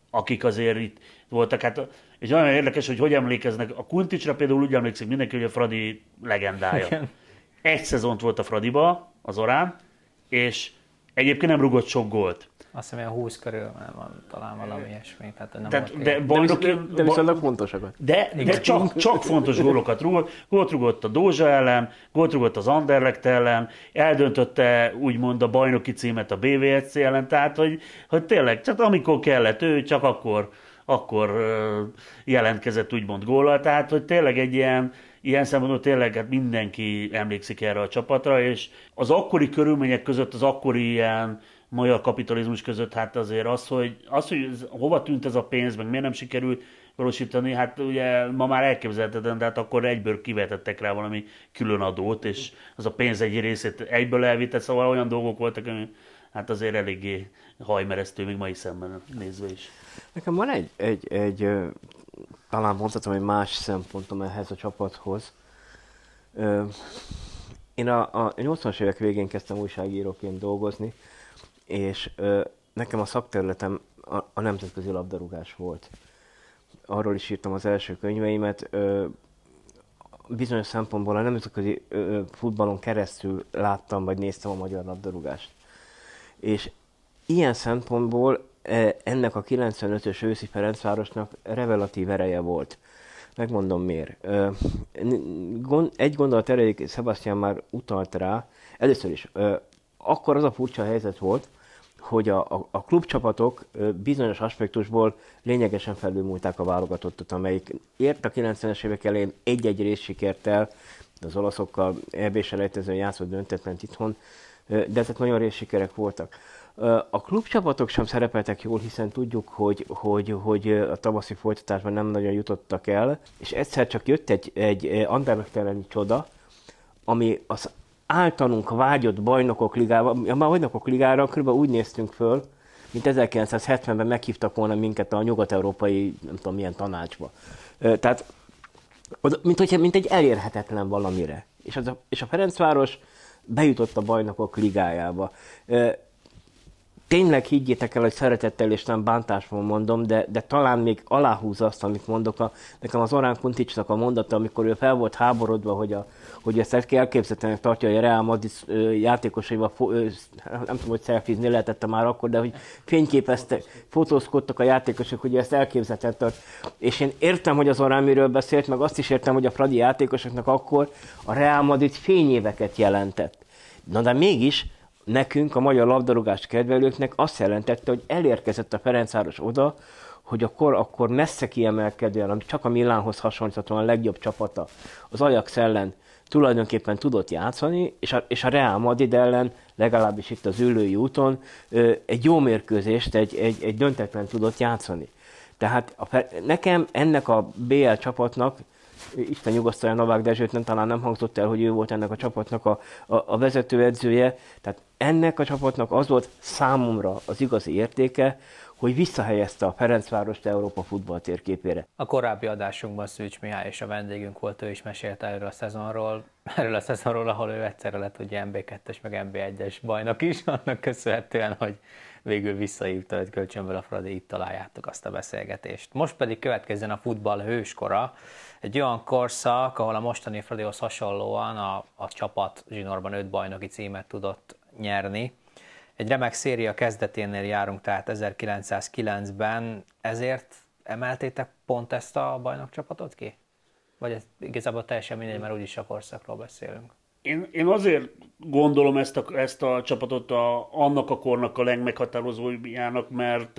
akik azért itt voltak. Hát, és nagyon érdekes, hogy hogy emlékeznek. A Kunticsra például úgy emlékszik mindenki, hogy a Fradi legendája. Igen. Egy szezont volt a Fradiba, az Orán, és egyébként nem rugott sok gólt. Azt hiszem, hogy a 20 körül van talán valami ilyesmi. Tehát nem Tehát, de, bajnoki, de, de viszont fontosakat. De, de csak, csak fontos gólokat rúgott. Gólt rúgott a Dózsa ellen, gólt rúgott az Anderlecht ellen, eldöntötte úgymond a bajnoki címet a BVSC ellen, tehát hogy, hogy tényleg, csak amikor kellett, ő csak akkor, akkor jelentkezett úgymond góllal, tehát hogy tényleg egy ilyen, ilyen szempontból tényleg hát mindenki emlékszik erre a csapatra, és az akkori körülmények között, az akkori ilyen magyar kapitalizmus között, hát azért az, hogy, az, hogy ez, hova tűnt ez a pénz, meg miért nem sikerült valósítani, hát ugye ma már elképzelhetetlen, de hát akkor egyből kivetettek rá valami külön adót, és az a pénz egy részét egyből elvitte, szóval olyan dolgok voltak, ami hát azért eléggé hajmeresztő, még mai szemben nézve is. Nekem van egy, egy, egy talán mondhatom, egy más szempontom ehhez a csapathoz. Én a, a 80-as évek végén kezdtem újságíróként dolgozni, és nekem a szakterületem a, a nemzetközi labdarúgás volt. Arról is írtam az első könyveimet. Bizonyos szempontból a nemzetközi ö, futballon keresztül láttam, vagy néztem a magyar labdarúgást. És ilyen szempontból ennek a 95-ös őszi Ferencvárosnak revelatív ereje volt. Megmondom miért. Egy gondolat erejéig Sebastian már utalt rá. Először is, akkor az a furcsa helyzet volt, hogy a, a, a klubcsapatok bizonyos aspektusból lényegesen felülmúlták a válogatottat, amelyik ért a 90-es évek elején egy-egy részsikert el, az olaszokkal EB selejtezőn játszott döntetlen itthon, de ezek nagyon részsikerek voltak. A klubcsapatok sem szerepeltek jól, hiszen tudjuk, hogy, hogy, hogy a tavaszi folytatásban nem nagyon jutottak el, és egyszer csak jött egy, egy Anderlecht elleni csoda, ami az általunk vágyott bajnokok ligában, a bajnokok ligára kb. úgy néztünk föl, mint 1970-ben meghívtak volna minket a nyugat-európai, nem tudom milyen tanácsba. Tehát, mint, hogyha, mint egy elérhetetlen valamire. És, az a, és a Ferencváros bejutott a bajnokok ligájába tényleg higgyétek el, hogy szeretettel és nem bántásban mondom, de, de talán még aláhúz azt, amit mondok. A, nekem az Orán Kunticsnak a mondata, amikor ő fel volt háborodva, hogy, a, hogy ezt elképzelhetőnek tartja, hogy a Real Madrid játékosaival, nem tudom, hogy szelfizni lehetett már akkor, de hogy fényképeztek, fotózkodtak a játékosok, hogy ezt elképzelhetően tart. És én értem, hogy az Orán miről beszélt, meg azt is értem, hogy a Fradi játékosoknak akkor a Real Madrid fényéveket jelentett. Na de mégis nekünk, a magyar labdarúgás kedvelőknek azt jelentette, hogy elérkezett a Ferencváros oda, hogy akkor, akkor messze kiemelkedően, ami csak a Milánhoz hasonlíthatóan a legjobb csapata, az Ajax ellen tulajdonképpen tudott játszani, és a, és a Real Madrid ellen, legalábbis itt az ülői úton, egy jó mérkőzést, egy, egy, egy döntetlen tudott játszani. Tehát a, nekem ennek a BL csapatnak Isten nyugasztalja Novák Dezsőt, nem talán nem hangzott el, hogy ő volt ennek a csapatnak a, a, a vezetőedzője. Tehát ennek a csapatnak az volt számomra az igazi értéke, hogy visszahelyezte a Ferencvárost Európa futball térképére. A korábbi adásunkban Szűcs Mihály és a vendégünk volt, ő is mesélte erről a szezonról, (laughs) erről a szezonról, ahol ő egyszerre lett ugye MB2-es meg MB1-es bajnok is, (laughs) annak köszönhetően, hogy végül visszahívta őt kölcsönből a Fradi, itt találjátok azt a beszélgetést. Most pedig következzen a futball hőskora, egy olyan korszak, ahol a mostani Fradihoz hasonlóan a, a csapat zsinórban öt bajnoki címet tudott nyerni. Egy remek széria kezdeténél járunk, tehát 1909-ben, ezért emeltétek pont ezt a bajnokcsapatot ki? Vagy ez igazából teljesen mindegy, mert úgyis a korszakról beszélünk. Én, én azért gondolom ezt a, ezt a csapatot a, annak a kornak a legmeghatározójának, mert,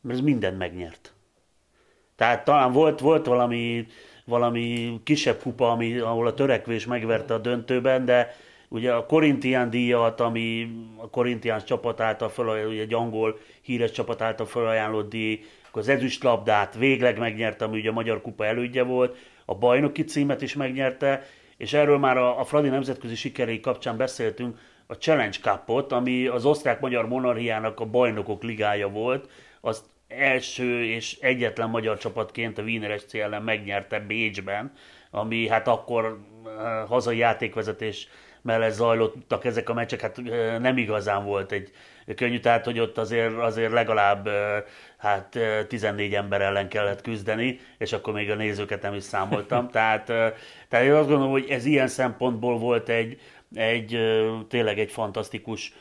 mert ez mindent megnyert. Tehát talán volt, volt valami, valami kisebb kupa, ami, ahol a törekvés megverte a döntőben, de ugye a Korintián díjat, ami a Korintián csapat által fel, ugye egy angol híres csapat által felajánlott díj, akkor az ezüstlabdát végleg megnyerte, ami ugye a Magyar Kupa elődje volt, a bajnoki címet is megnyerte, És erről már a, a Fradi nemzetközi sikerei kapcsán beszéltünk, a Challenge Cupot, ami az osztrák-magyar monarchiának a bajnokok ligája volt, azt első és egyetlen magyar csapatként a Wiener SC ellen megnyerte Bécsben, ami hát akkor eh, hazai játékvezetés mellett zajlottak ezek a meccsek, hát eh, nem igazán volt egy könnyű, tehát hogy ott azért, azért legalább eh, hát 14 ember ellen kellett küzdeni, és akkor még a nézőket nem is számoltam. (laughs) tehát, tehát én azt gondolom, hogy ez ilyen szempontból volt egy, egy tényleg egy fantasztikus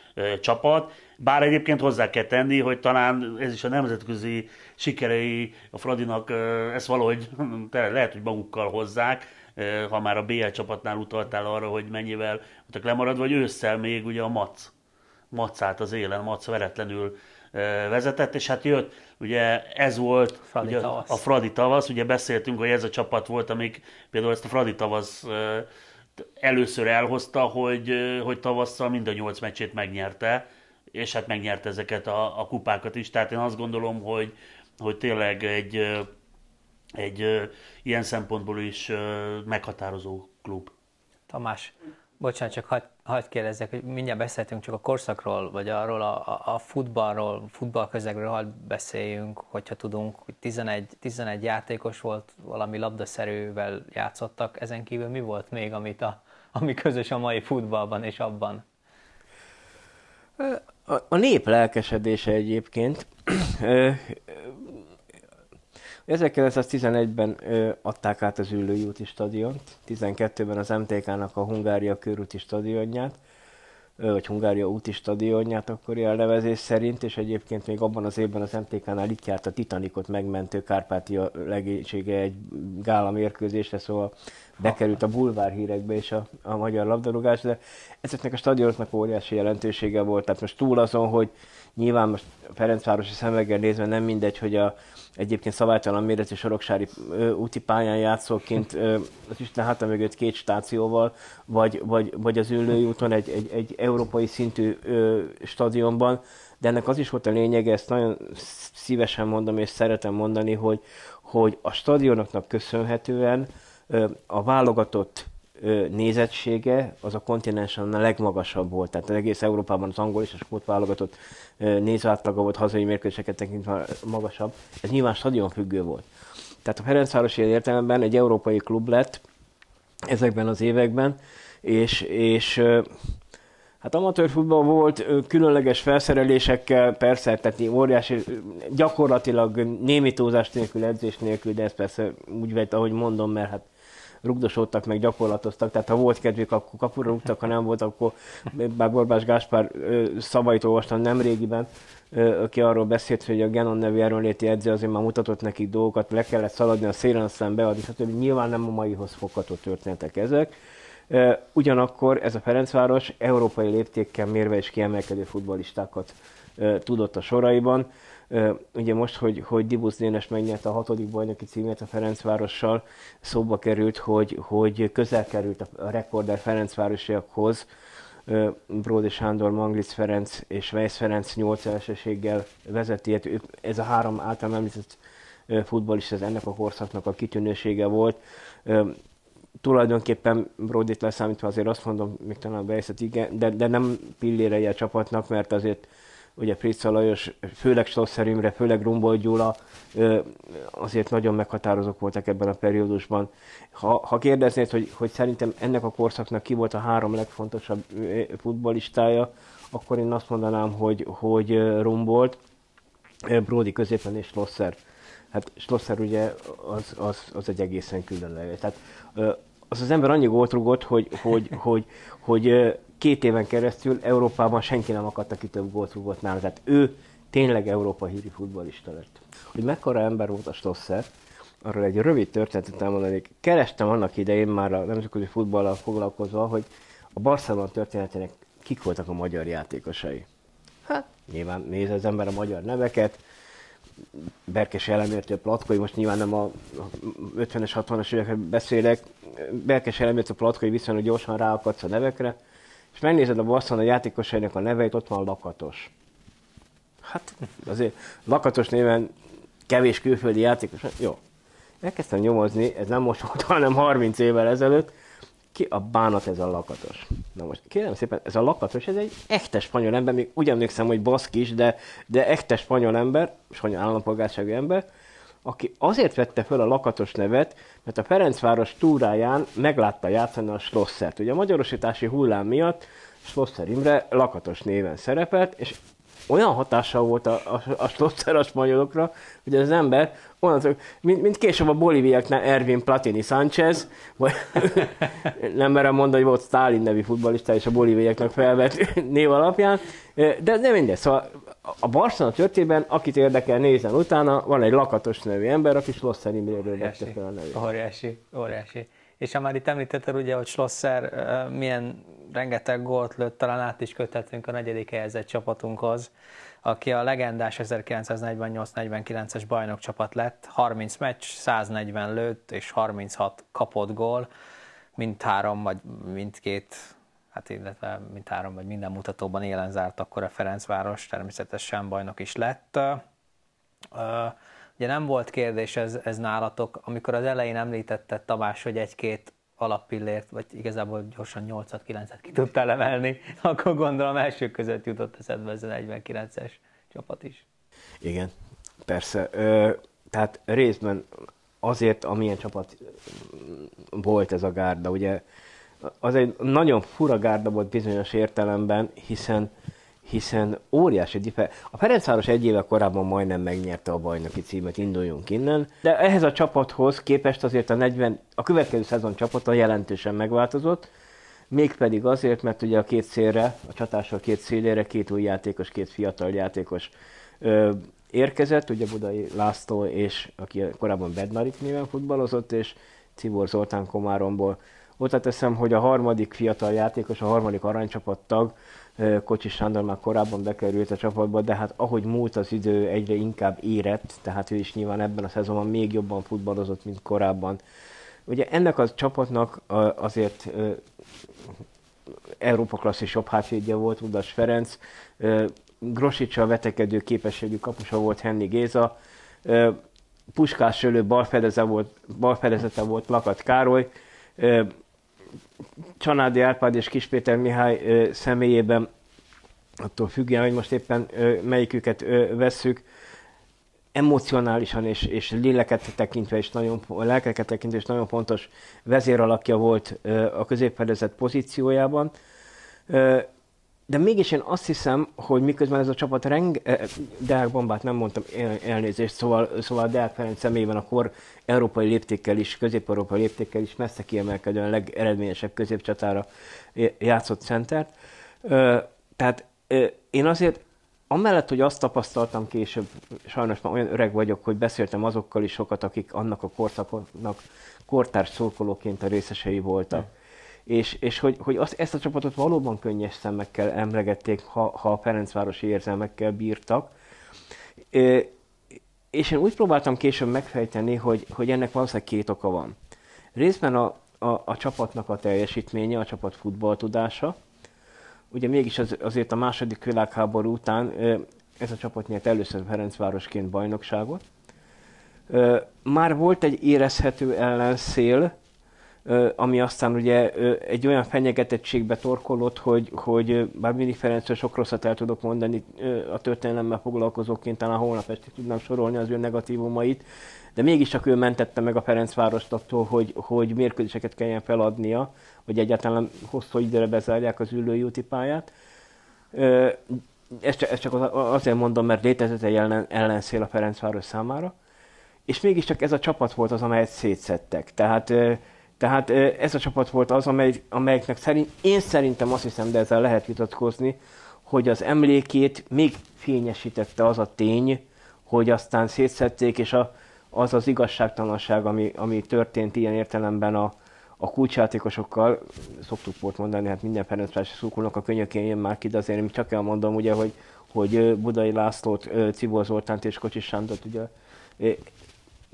csapat. Bár egyébként hozzá kell tenni, hogy talán ez is a nemzetközi sikerei a Fradinak ezt valahogy (laughs) lehet, hogy magukkal hozzák, ha már a BL csapatnál utaltál arra, hogy mennyivel voltak lemaradva, vagy ősszel még ugye a Mac, Macát az élen, Mac veretlenül vezetett, és hát jött, ugye ez volt Fradi ugye, tavasz. a Fradi tavasz, ugye beszéltünk, hogy ez a csapat volt, amik például ezt a Fradi tavasz először elhozta, hogy, hogy tavasszal mind a nyolc meccsét megnyerte, és hát megnyerte ezeket a, a kupákat is. Tehát én azt gondolom, hogy, hogy tényleg egy, egy ilyen szempontból is meghatározó klub. Tamás, bocsánat, csak hagyd hagy kérdezzek, hogy mindjárt beszéltünk csak a korszakról, vagy arról a, a futballról, futballközegről hadd beszéljünk, hogyha tudunk, hogy 11, 11 játékos volt, valami labdaszerűvel játszottak, ezen kívül mi volt még, amit a, ami közös a mai futballban és abban? A, a nép lelkesedése egyébként. 1911-ben adták át az Üllői úti stadiont, 12-ben az MTK-nak a Hungária körúti stadionját, vagy Hungária úti stadionját akkori elnevezés szerint, és egyébként még abban az évben az MTK-nál itt járt a Titanicot megmentő Kárpátia legénysége egy gála mérkőzésre, szóval bekerült a bulvár hírekbe és a, a magyar labdarúgás, de ezeknek a stadionoknak óriási jelentősége volt. Tehát most túl azon, hogy nyilván most Ferencvárosi szemeggel nézve nem mindegy, hogy a egyébként szabálytalan méretű soroksári ö, úti pályán játszóként ö, az Isten háta mögött két stációval, vagy, vagy, vagy az ülői úton egy, egy, egy európai szintű ö, stadionban, de ennek az is volt a lényege, ezt nagyon szívesen mondom és szeretem mondani, hogy, hogy a stadionoknak köszönhetően ö, a válogatott nézettsége az a kontinensen a legmagasabb volt. Tehát egész Európában az angol és a skót válogatott nézőátlaga volt hazai mérkőzéseket tekintve magasabb. Ez nyilván stadion függő volt. Tehát a Ferencváros értelemben egy európai klub lett ezekben az években, és, és Hát amatőr futball volt, különleges felszerelésekkel, persze, tehát óriási, gyakorlatilag némi túlzás nélkül, edzés nélkül, de ez persze úgy vett, ahogy mondom, mert hát rugdosódtak, meg gyakorlatoztak, tehát ha volt kedvük, akkor kapura rúgtak, ha nem volt, akkor bár Borbás Gáspár szavait olvastam nem régiben, aki arról beszélt, hogy a Genon nevű erőnléti edző azért már mutatott nekik dolgokat, le kellett szaladni a szélen, aztán beadni, stb. Nyilván nem a maihoz fogható történetek ezek. Ugyanakkor ez a Ferencváros európai léptékkel mérve is kiemelkedő futballistákat tudott a soraiban. Ugye most, hogy, hogy Dibusz Dénes megnyerte a hatodik bajnoki címét a Ferencvárossal, szóba került, hogy, hogy közel került a rekorder Ferencvárosiakhoz, Bródi Sándor, Manglic Ferenc és Weiss Ferenc 8 elsőséggel vezeti. Hát ez a három által említett futballista, ennek a korszaknak a kitűnősége volt. Tulajdonképpen Brodit leszámítva azért azt mondom, még talán a Weiss, igen, de, de nem pillére a csapatnak, mert azért ugye Fritz Lajos, főleg Schlosser Imre, főleg Rumbold Gyula azért nagyon meghatározók voltak ebben a periódusban. Ha, ha kérdeznéd, hogy, hogy szerintem ennek a korszaknak ki volt a három legfontosabb futballistája, akkor én azt mondanám, hogy, hogy Rumbold, Brody középen és Schlosser. Hát Schlosser ugye az, az, az egy egészen különleges. Tehát az az ember annyi gólt rugott, hogy, hogy, (laughs) hogy, hogy két éven keresztül Európában senki nem akarta ki több gólt rúgott nála. Tehát ő tényleg Európa híri futbolista lett. Hogy mekkora ember volt a Stosser, arról egy rövid történetet elmondanék. Kerestem annak idején már a nemzetközi futballal foglalkozva, hogy a Barcelona történetének kik voltak a magyar játékosai. Hát nyilván néz az ember a magyar neveket, Berkes elemértő Platkai, most nyilván nem a 50-es, 60-as évekre beszélek, Berkes elemértő Platkai viszonylag gyorsan ráakadsz a nevekre, és megnézed a Barcelona játékosainak a neveit, ott van Lakatos. Hát azért Lakatos néven kevés külföldi játékos, jó. Elkezdtem nyomozni, ez nem most volt, (laughs) hanem 30 évvel ezelőtt, ki a bánat ez a lakatos? Na most kérem szépen, ez a lakatos, ez egy echte spanyol ember, még úgy emlékszem, hogy baszkis, de, de echte spanyol ember, spanyol állampolgárságú ember, aki azért vette föl a lakatos nevet, mert a Ferencváros túráján meglátta játszani a Schlossert. Ugye a magyarosítási hullám miatt Schlosser Imre lakatos néven szerepelt, és olyan hatással volt a, a, a Schlosser a spanyolokra, hogy az ember olyan, mint, mint később a bolíviáknál Ervin Platini Sánchez, vagy (laughs) nem merem mondani, hogy volt Stalin nevű futballista, és a bolíviáknak felvett név alapján, de, de mindegy, szóval a Barcelona történetben, akit érdekel, nézen utána, van egy lakatos nevű ember, aki Schlosser Imréről vette fel a nevét. Óriási, óriási. És ha már itt említetted ugye, hogy Schlosser milyen rengeteg gólt lőtt, talán át is köthetünk a negyedik helyezett csapatunkhoz, aki a legendás 1948-49-es bajnokcsapat lett, 30 meccs, 140 lőtt és 36 kapott gól, mindhárom vagy mindkét, hát illetve mindhárom vagy minden mutatóban élen zárt akkor a Ferencváros, természetesen bajnok is lett. Ugye nem volt kérdés ez, ez nálatok, amikor az elején említetted Tamás, hogy egy-két alappillért, vagy igazából gyorsan 8-9-et ki tudtál emelni, (laughs) akkor gondolom első között jutott eszedbe ez a 49-es csapat is. Igen, persze. Ö, tehát részben azért, amilyen csapat volt ez a gárda, ugye az egy nagyon fura gárda volt bizonyos értelemben, hiszen hiszen óriási differ. A Ferencváros egy éve korábban majdnem megnyerte a bajnoki címet, induljunk innen, de ehhez a csapathoz képest azért a 40, a következő szezon csapata jelentősen megváltozott, mégpedig azért, mert ugye a két szélre, a csatással két szélére két új játékos, két fiatal játékos ö, érkezett, ugye Budai László, és aki korábban Bednarik néven futballozott, és Cibor Zoltán Komáromból. Ott teszem, hogy a harmadik fiatal játékos, a harmadik aranycsapattag, Kocsis Sándor már korábban bekerült a csapatba, de hát ahogy múlt az idő, egyre inkább érett, tehát ő is nyilván ebben a szezonban még jobban futballozott, mint korábban. Ugye ennek a csapatnak azért Európa klasszis jobb hátvédje volt Udas Ferenc, Grosicsa vetekedő képességű kapusa volt Henni Géza, Puskás Sölő balfedezete volt, balfedezete volt Lakat Károly, Csanádi Árpád és Kispéter Mihály ö, személyében, attól függően, hogy most éppen melyiküket vesszük, emocionálisan és, és léleket tekintve és nagyon, lelkeket tekintve és nagyon fontos vezéralakja volt a középfedezet pozíciójában. De mégis én azt hiszem, hogy miközben ez a csapat reng, Deák Bombát nem mondtam elnézést, szóval, szóval Deák Ferenc személyében a kor európai léptékkel is, közép-európai léptékkel is messze kiemelkedően legeredményesebb középcsatára játszott centert. Tehát én azért amellett, hogy azt tapasztaltam később, sajnos már olyan öreg vagyok, hogy beszéltem azokkal is sokat, akik annak a korszaknak kortárs szurkolóként a részesei voltak. Mm és, és hogy, hogy azt, ezt a csapatot valóban könnyes szemekkel emlegették, ha, ha a Ferencvárosi érzelmekkel bírtak. És én úgy próbáltam később megfejteni, hogy, hogy ennek valószínűleg két oka van. Részben a, a, a csapatnak a teljesítménye, a csapat futballtudása. Ugye mégis az, azért a második világháború után ez a csapat nyert először Ferencvárosként bajnokságot. Már volt egy érezhető ellenszél, ami aztán ugye egy olyan fenyegetettségbe torkolott, hogy, hogy bár mindig Ferencről sok rosszat el tudok mondani a történelemmel foglalkozóként, talán holnap este tudnám sorolni az ő negatívumait, de mégiscsak ő mentette meg a Ferencvárost attól, hogy, hogy mérkőzéseket kelljen feladnia, hogy egyáltalán hosszú időre bezárják az ülői pályát. Ezt csak, ezt csak azért mondom, mert létezett egy ellen, ellenszél a Ferencváros számára, és mégiscsak ez a csapat volt az, amelyet szétszettek. Tehát tehát ez a csapat volt az, amely, amelyiknek szerint, én szerintem azt hiszem, de ezzel lehet vitatkozni, hogy az emlékét még fényesítette az a tény, hogy aztán szétszették, és a, az az igazságtalanság, ami, ami történt ilyen értelemben a, a kulcsjátékosokkal, szoktuk volt mondani, hát minden Ferencvárosi szurkolónak a könyökén jön már ki, de azért én csak elmondom, ugye, hogy, hogy Budai Lászlót, Cibor Zoltánt és Kocsis Sándort ugye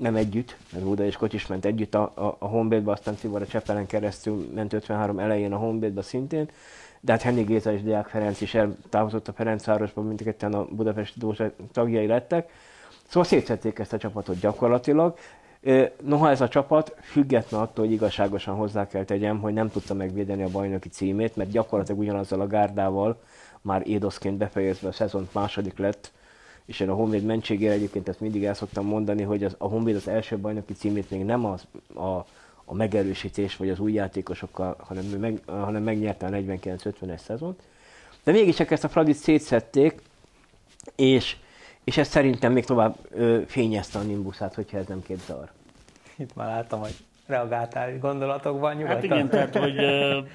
nem együtt, mert Buda és Kocsis ment együtt a, a, a Honvédba, aztán Tibor a Csepelen keresztül ment 53 elején a Honvédba szintén, de hát Henning Géza és Deák Ferenc is eltávozott a Ferencvárosba, mindketten a Budapesti Dózsa tagjai lettek. Szóval szétszették ezt a csapatot gyakorlatilag. Noha ez a csapat, független attól, hogy igazságosan hozzá kell tegyem, hogy nem tudta megvédeni a bajnoki címét, mert gyakorlatilag ugyanazzal a gárdával már édoszként befejezve a szezont második lett, és én a Honvéd mentségére egyébként ezt mindig el szoktam mondani, hogy az, a Honvéd az első bajnoki címét még nem az, a, a megerősítés vagy az új játékosokkal, hanem, meg, hanem megnyerte a 49-50-es szezont. De mégiscsak ezt a Fradit szétszették, és, és ez szerintem még tovább ö, fényezte a Nimbusát, hogyha ez nem két zavar. Itt már láttam, hogy reagáltál gondolatokban nyugodtan. Hát igen, tehát hogy, (laughs)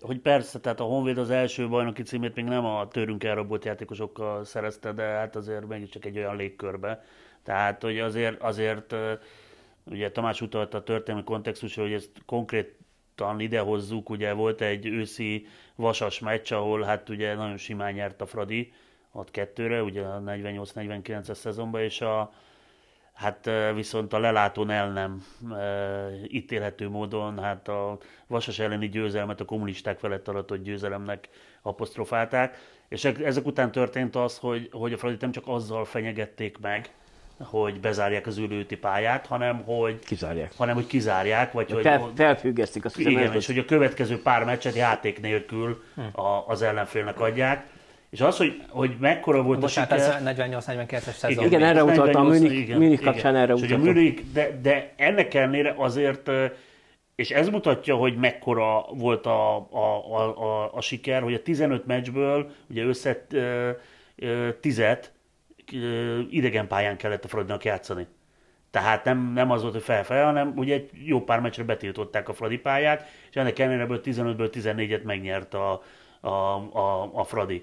hogy persze, tehát a Honvéd az első bajnoki címét még nem a tőrünk elrabolt játékosokkal szerezte, de hát azért mégiscsak egy olyan légkörbe. Tehát, hogy azért, azért ugye Tamás utalta a történelmi kontextusra, hogy ezt konkrétan idehozzuk, ugye volt egy őszi vasas meccs, ahol hát ugye nagyon simán nyert a Fradi, 6-2-re, ugye a 48-49-es szezonban, és a, hát viszont a lelátón el nem e, ítélhető módon, hát a Vasas elleni győzelmet a kommunisták felett alatt győzelemnek apostrofálták, és ezek után történt az, hogy, hogy a Fradit nem csak azzal fenyegették meg, hogy bezárják az ülőti pályát, hanem hogy kizárják, hanem, hogy kizárják vagy hogy fel, felfüggesztik azt igen, és hogy a következő pár meccset játék nélkül hm. a, az ellenfélnek adják. És az, hogy, hogy mekkora volt Bocsánat, a siker... ez 48-42-es szezon. Igen, erre utaltam, a Münich, Münich kapcsán erre utaltam. A Münich, de, de ennek ellenére azért, és ez mutatja, hogy mekkora volt a, a, a, a, a siker, hogy a 15 meccsből ugye össze tizet idegen pályán kellett a Fradinak játszani. Tehát nem, nem az volt, hogy felfel, hanem ugye egy jó pár meccsre betiltották a Fradi pályát, és ennek ellenére 15-ből 14-et megnyert a, a, a, a Fradi.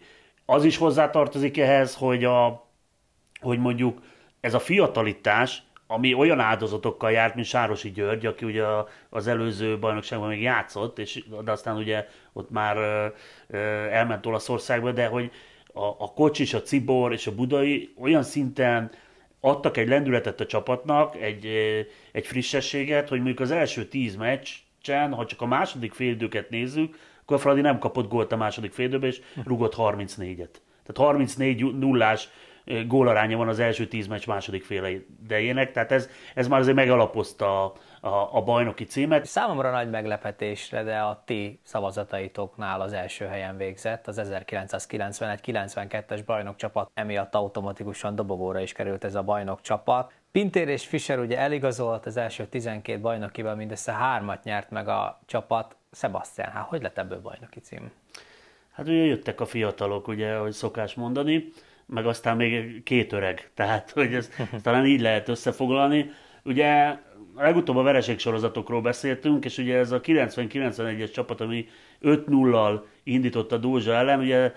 Az is hozzátartozik ehhez, hogy, a, hogy mondjuk ez a fiatalitás, ami olyan áldozatokkal járt, mint Sárosi György, aki ugye az előző bajnokságban még játszott, és, de aztán ugye ott már elment Olaszországba, de hogy a, a Kocsis, a Cibor és a Budai olyan szinten adtak egy lendületet a csapatnak, egy, egy frissességet, hogy mondjuk az első tíz meccsen, ha csak a második félidőket nézzük, akkor a Fradi nem kapott gólt a második félidőben, és rugott 34-et. Tehát 34 nullás gólaránya van az első 10 meccs második fél idejének, tehát ez, ez már azért megalapozta a, a, a bajnoki címet. Számomra nagy meglepetésre, de a ti szavazataitoknál az első helyen végzett, az 1991-92-es bajnokcsapat, emiatt automatikusan dobogóra is került ez a bajnokcsapat. Pintér és Fischer ugye eligazolt az első 12 bajnokival, mindössze hármat nyert meg a csapat. Sebastian, hát hogy lett ebből bajnoki cím? Hát ugye jöttek a fiatalok, ugye, ahogy szokás mondani, meg aztán még két öreg, tehát hogy ez (laughs) talán így lehet összefoglalni. Ugye legutóbb a vereség sorozatokról beszéltünk, és ugye ez a 90-91-es csapat, ami 5-0-al indított a Dózsa ellen, ugye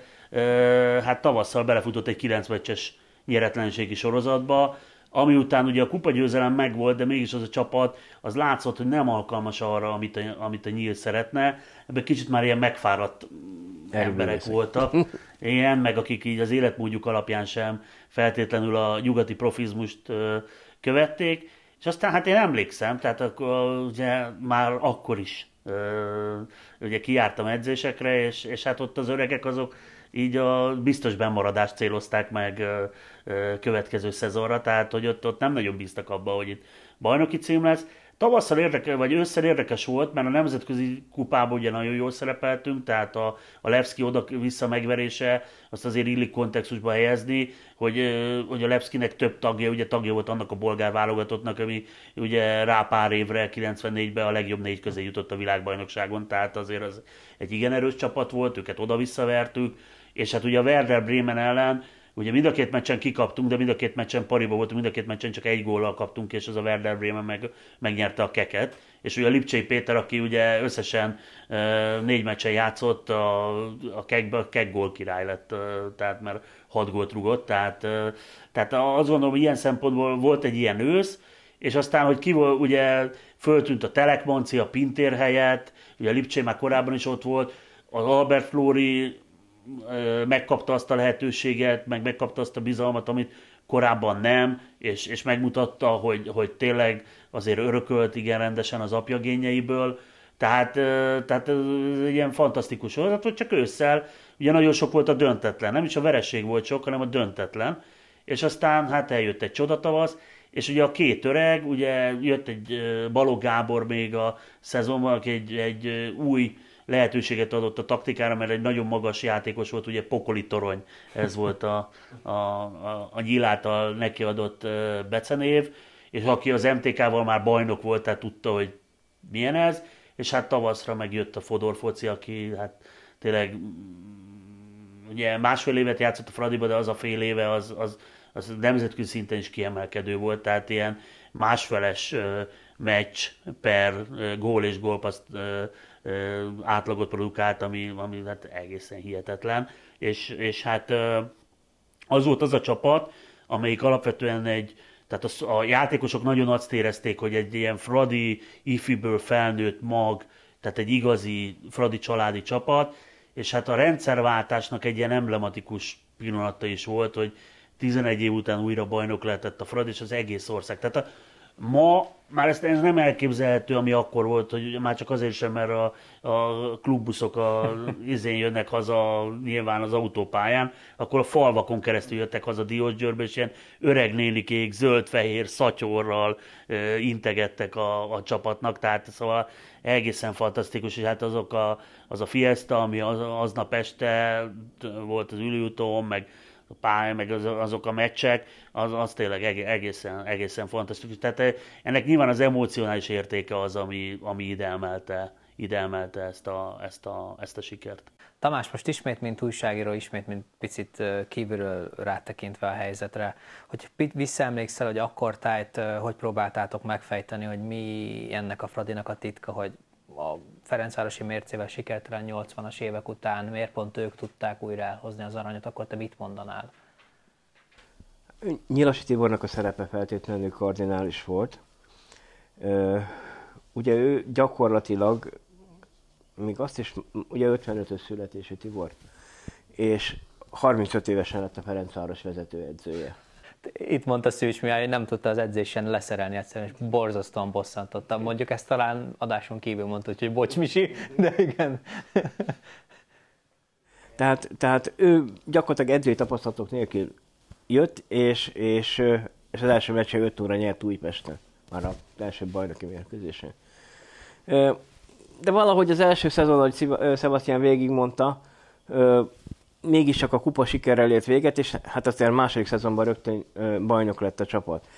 hát tavasszal belefutott egy 9 meccses nyeretlenségi sorozatba, ami után ugye a kupa győzelem megvolt, de mégis az a csapat, az látszott, hogy nem alkalmas arra, amit a, amit a nyíl szeretne. Ebben kicsit már ilyen megfáradt emberek voltak. (laughs) Ilyen, meg akik így az életmódjuk alapján sem feltétlenül a nyugati profizmust követték. És aztán hát én emlékszem, tehát akkor ugye már akkor is ugye kijártam edzésekre, és, és hát ott az öregek azok így a biztos bemaradást célozták meg következő szezonra, tehát hogy ott, ott nem nagyon bíztak abba, hogy itt bajnoki cím lesz. Tavasszal érdekes, vagy ősszel érdekes volt, mert a nemzetközi kupában ugye nagyon jól szerepeltünk, tehát a, a Levski oda-vissza megverése, azt azért illik kontextusba helyezni, hogy, hogy a Levskinek több tagja, ugye tagja volt annak a bolgár válogatottnak, ami ugye rá pár évre, 94-ben a legjobb négy közé jutott a világbajnokságon, tehát azért az egy igen erős csapat volt, őket oda-visszavertük, és hát ugye a Werder Bremen ellen Ugye mind a két meccsen kikaptunk, de mind a két meccsen pariba voltunk, mind a két meccsen csak egy góllal kaptunk, és az a Werder Bremen meg, megnyerte a keket. És ugye a Lipcsei Péter, aki ugye összesen négy meccsen játszott, a, a kekbe a kek gól király lett, tehát mert hat gólt rugott, tehát, tehát azt gondolom, hogy ilyen szempontból volt egy ilyen ősz, és aztán, hogy ki volt, ugye föltűnt a Telekmanci, a Pintér helyett, ugye a Lipcsei már korábban is ott volt, az Albert Flóri megkapta azt a lehetőséget, meg megkapta azt a bizalmat, amit korábban nem, és, és megmutatta, hogy, hogy tényleg azért örökölt igen rendesen az apja gényeiből. Tehát, tehát ilyen fantasztikus sorozat, hogy csak ősszel, ugye nagyon sok volt a döntetlen, nem is a vereség volt sok, hanem a döntetlen, és aztán hát eljött egy csodatavasz, és ugye a két öreg, ugye jött egy Balog Gábor még a szezonban, aki egy, egy új lehetőséget adott a taktikára, mert egy nagyon magas játékos volt, ugye Pokoli Torony, ez volt a, a, a, a Gyil által neki adott becenév, és aki az MTK-val már bajnok volt, tehát tudta, hogy milyen ez, és hát tavaszra megjött a Fodor foci, aki hát tényleg ugye másfél évet játszott a Fradiba, de az a fél éve az, az, az nemzetközi szinten is kiemelkedő volt, tehát ilyen másfeles meccs per gól és gólpaszt átlagot produkált, ami, ami hát egészen hihetetlen, és, és hát az volt az a csapat, amelyik alapvetően egy, tehát az, a játékosok nagyon azt érezték, hogy egy ilyen Fradi ifiből felnőtt mag, tehát egy igazi Fradi családi csapat, és hát a rendszerváltásnak egy ilyen emblematikus pillanata is volt, hogy 11 év után újra bajnok lehetett a Fradi, és az egész ország. Tehát a, ma már ezt, ez nem elképzelhető, ami akkor volt, hogy már csak azért sem, mert a, a klubbuszok a, (laughs) izén jönnek haza nyilván az autópályán, akkor a falvakon keresztül jöttek haza Diósgyőrbe, és ilyen öreg nénikék zöld-fehér szatyorral e, integettek a, a csapatnak, tehát szóval egészen fantasztikus, és hát azok a, az a fiesta, ami az, aznap este volt az ülőtón, meg a pálya, meg az, azok a meccsek, az, az tényleg egészen, egészen fantasztikus. Tehát eh, ennek nyilván az emocionális értéke az, ami, ami idemelte, idemelte ezt, a, ezt, a, ezt a sikert. Tamás, most ismét, mint újságíró, ismét, mint picit eh, kívülről rátekintve a helyzetre, hogy visszaemlékszel, hogy akkor tájt, eh, hogy próbáltátok megfejteni, hogy mi ennek a Fradinak a titka, hogy a Ferencvárosi mércével sikertelen 80-as évek után miért pont ők tudták újra elhozni az aranyat, akkor te mit mondanál? Nyilasi Tibornak a szerepe feltétlenül kardinális volt. Ugye ő gyakorlatilag, még azt is, ugye 55-ös születésű Tibor, és 35 évesen lett a Ferencváros vezetőedzője itt mondta Szűcs Mihály, hogy nem tudta az edzésen leszerelni egyszerűen, és borzasztóan bosszantotta. Mondjuk ezt talán adáson kívül mondta, hogy bocs Misi, de igen. Tehát, tehát ő gyakorlatilag edzői tapasztalatok nélkül jött, és, és, és az első meccse 5 óra nyert Újpesten, már az első bajnoki mérkőzésen. De valahogy az első szezon, ahogy Sebastian végigmondta, mégis csak a kupa sikerrel ért véget, és hát azért második szezonban rögtön bajnok lett a csapat.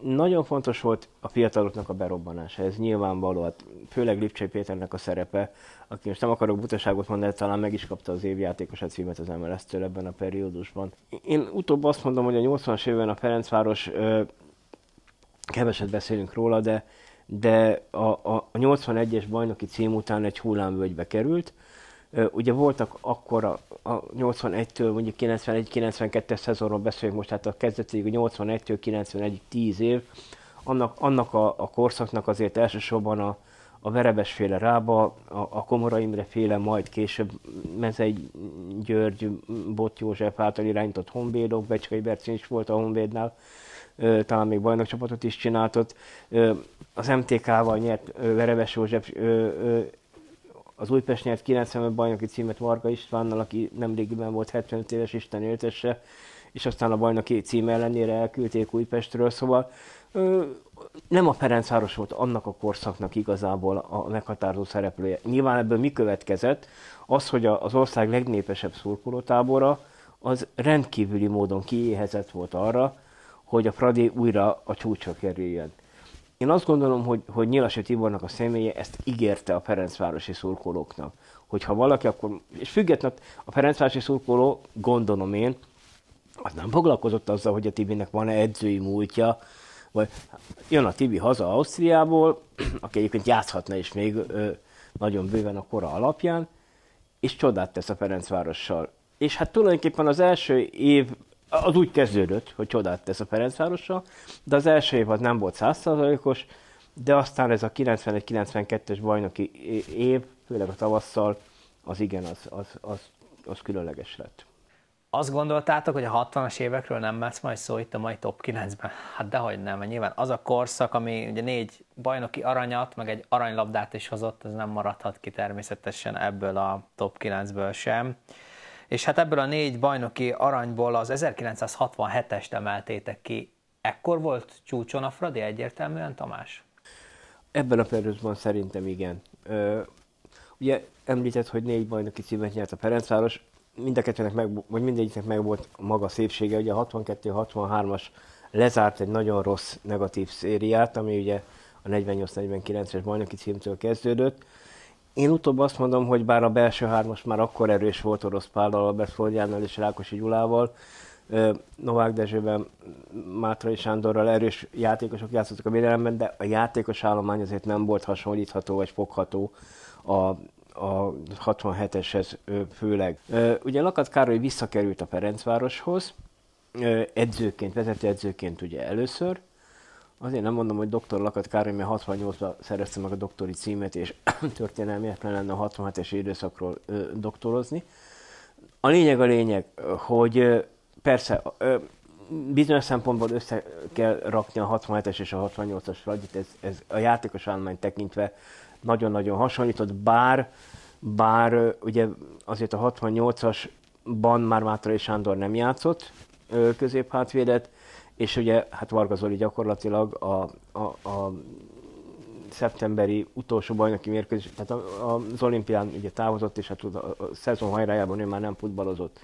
Nagyon fontos volt a fiataloknak a berobbanása, ez nyilvánvaló, hát főleg Lipcsei Péternek a szerepe, aki most nem akarok butaságot mondani, de talán meg is kapta az évjátékos a címet az mls ebben a periódusban. Én utóbb azt mondom, hogy a 80-as évben a Ferencváros, keveset beszélünk róla, de, de a, a, a 81-es bajnoki cím után egy hullámvölgybe került, Ugye voltak akkor a, a 81-től mondjuk 91-92-es szezonról beszélünk most, tehát a kezdetig a 81-től 91-ig 10 év, annak, annak a, a korszaknak azért elsősorban a, a Verebes féle Rába, a, a Komora Imre féle, majd később Mezei György, Bot József által irányított Honvédok, Becskai Bercén is volt a Honvédnál, talán még bajnokcsapatot is csináltott. Az MTK-val nyert Verebes József az Újpest nyert 95 bajnoki címet Varga Istvánnal, aki nemrégiben volt 75 éves Isten éltesse, és aztán a bajnoki cím ellenére elküldték Újpestről, szóval ö, nem a Ferencváros volt annak a korszaknak igazából a meghatározó szereplője. Nyilván ebből mi következett? Az, hogy az ország legnépesebb szurkolótábora az rendkívüli módon kiéhezett volt arra, hogy a Fradi újra a csúcsra kerüljön. Én azt gondolom, hogy, hogy Nyilasi Tibornak a személye ezt ígérte a Ferencvárosi szurkolóknak. Hogyha valaki akkor, és függetlenül a Ferencvárosi szurkoló, gondolom én, az nem foglalkozott azzal, hogy a Tibinek van-e edzői múltja, vagy jön a Tibi haza Ausztriából, (clears throat) aki egyébként játszhatna is még ö, nagyon bőven a kora alapján, és csodát tesz a Ferencvárossal. És hát tulajdonképpen az első év az úgy kezdődött, hogy csodát tesz a Ferencvárossal, de az első év az nem volt százszázalékos, de aztán ez a 91-92-es bajnoki év, főleg a tavasszal, az igen, az, az, az, az különleges lett. Azt gondoltátok, hogy a 60-as évekről nem lesz majd szó itt a mai top 9-ben? Hát dehogy nem, mert nyilván az a korszak, ami ugye négy bajnoki aranyat, meg egy aranylabdát is hozott, ez nem maradhat ki természetesen ebből a top 9-ből sem és hát ebből a négy bajnoki aranyból az 1967-est emeltétek ki ekkor volt csúcson a Fradi egyértelműen, Tamás? Ebben a periódusban szerintem igen. Ö, ugye említett, hogy négy bajnoki címet nyert a Ferencváros, mind a kettőnek meg, vagy mindegyiknek meg volt maga szépsége. Ugye a 62-63-as lezárt egy nagyon rossz negatív szériát, ami ugye a 48-49-es bajnoki címtől kezdődött. Én utóbb azt mondom, hogy bár a belső hármas már akkor erős volt Orosz Pállal, Albert Floriánnal és Rákosi Gyulával, Novák Dezsőben, Mátrai Sándorral erős játékosok játszottak a védelemben, de a játékos állomány azért nem volt hasonlítható vagy fogható a, a 67-eshez főleg. Ugye Lakat Károly visszakerült a Ferencvároshoz, edzőként, vezetőedzőként ugye először, Azért nem mondom, hogy doktor Lakat Károly, mert 68-ban szerezte meg a doktori címet, és (clears throat) történelmietlen lenne a 67-es időszakról ö, doktorozni. A lényeg a lényeg, hogy persze bizonyos szempontból össze kell rakni a 67-es és a 68-as Fradit, ez, ez a játékos állomány tekintve nagyon-nagyon hasonlított, bár, bár ugye azért a 68-asban már Mátrai Sándor nem játszott középhátvédet, és ugye hát Varga Zoli gyakorlatilag a, a, a szeptemberi utolsó bajnoki mérkőzés, tehát a, az olimpián ugye távozott, és hát a, a szezon hajrájában ő már nem futballozott.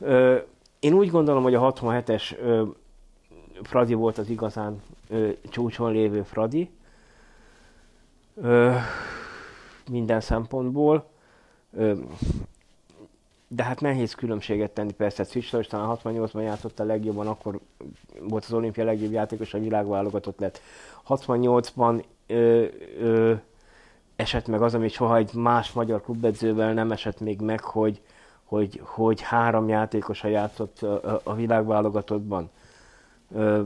Ö, én úgy gondolom, hogy a 67-es ö, Fradi volt az igazán ö, csúcson lévő Fradi, ö, minden szempontból. Ö, de hát nehéz különbséget tenni persze. Szükség talán 68-ban játszott a legjobban, akkor volt az olimpia legjobb játékos, a világválogatott lett. 68-ban ö, ö, esett meg az, ami soha egy más magyar klubedzővel nem esett még meg, hogy, hogy, hogy három játékosa játszott a, a világválogatottban. Ö,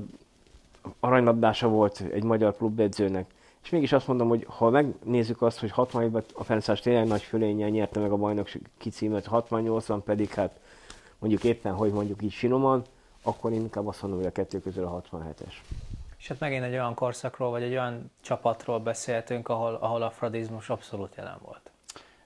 aranylabdása volt egy magyar klubedzőnek. És mégis azt mondom, hogy ha megnézzük azt, hogy 67-ben a Ferencváros tényleg nagy fölénnyel nyerte meg a bajnok kicímet, 68-ban pedig hát mondjuk éppen, hogy mondjuk így finoman, akkor inkább azt mondom, hogy a kettő közül a 67-es. És hát megint egy olyan korszakról, vagy egy olyan csapatról beszéltünk, ahol, ahol a fradizmus abszolút jelen volt.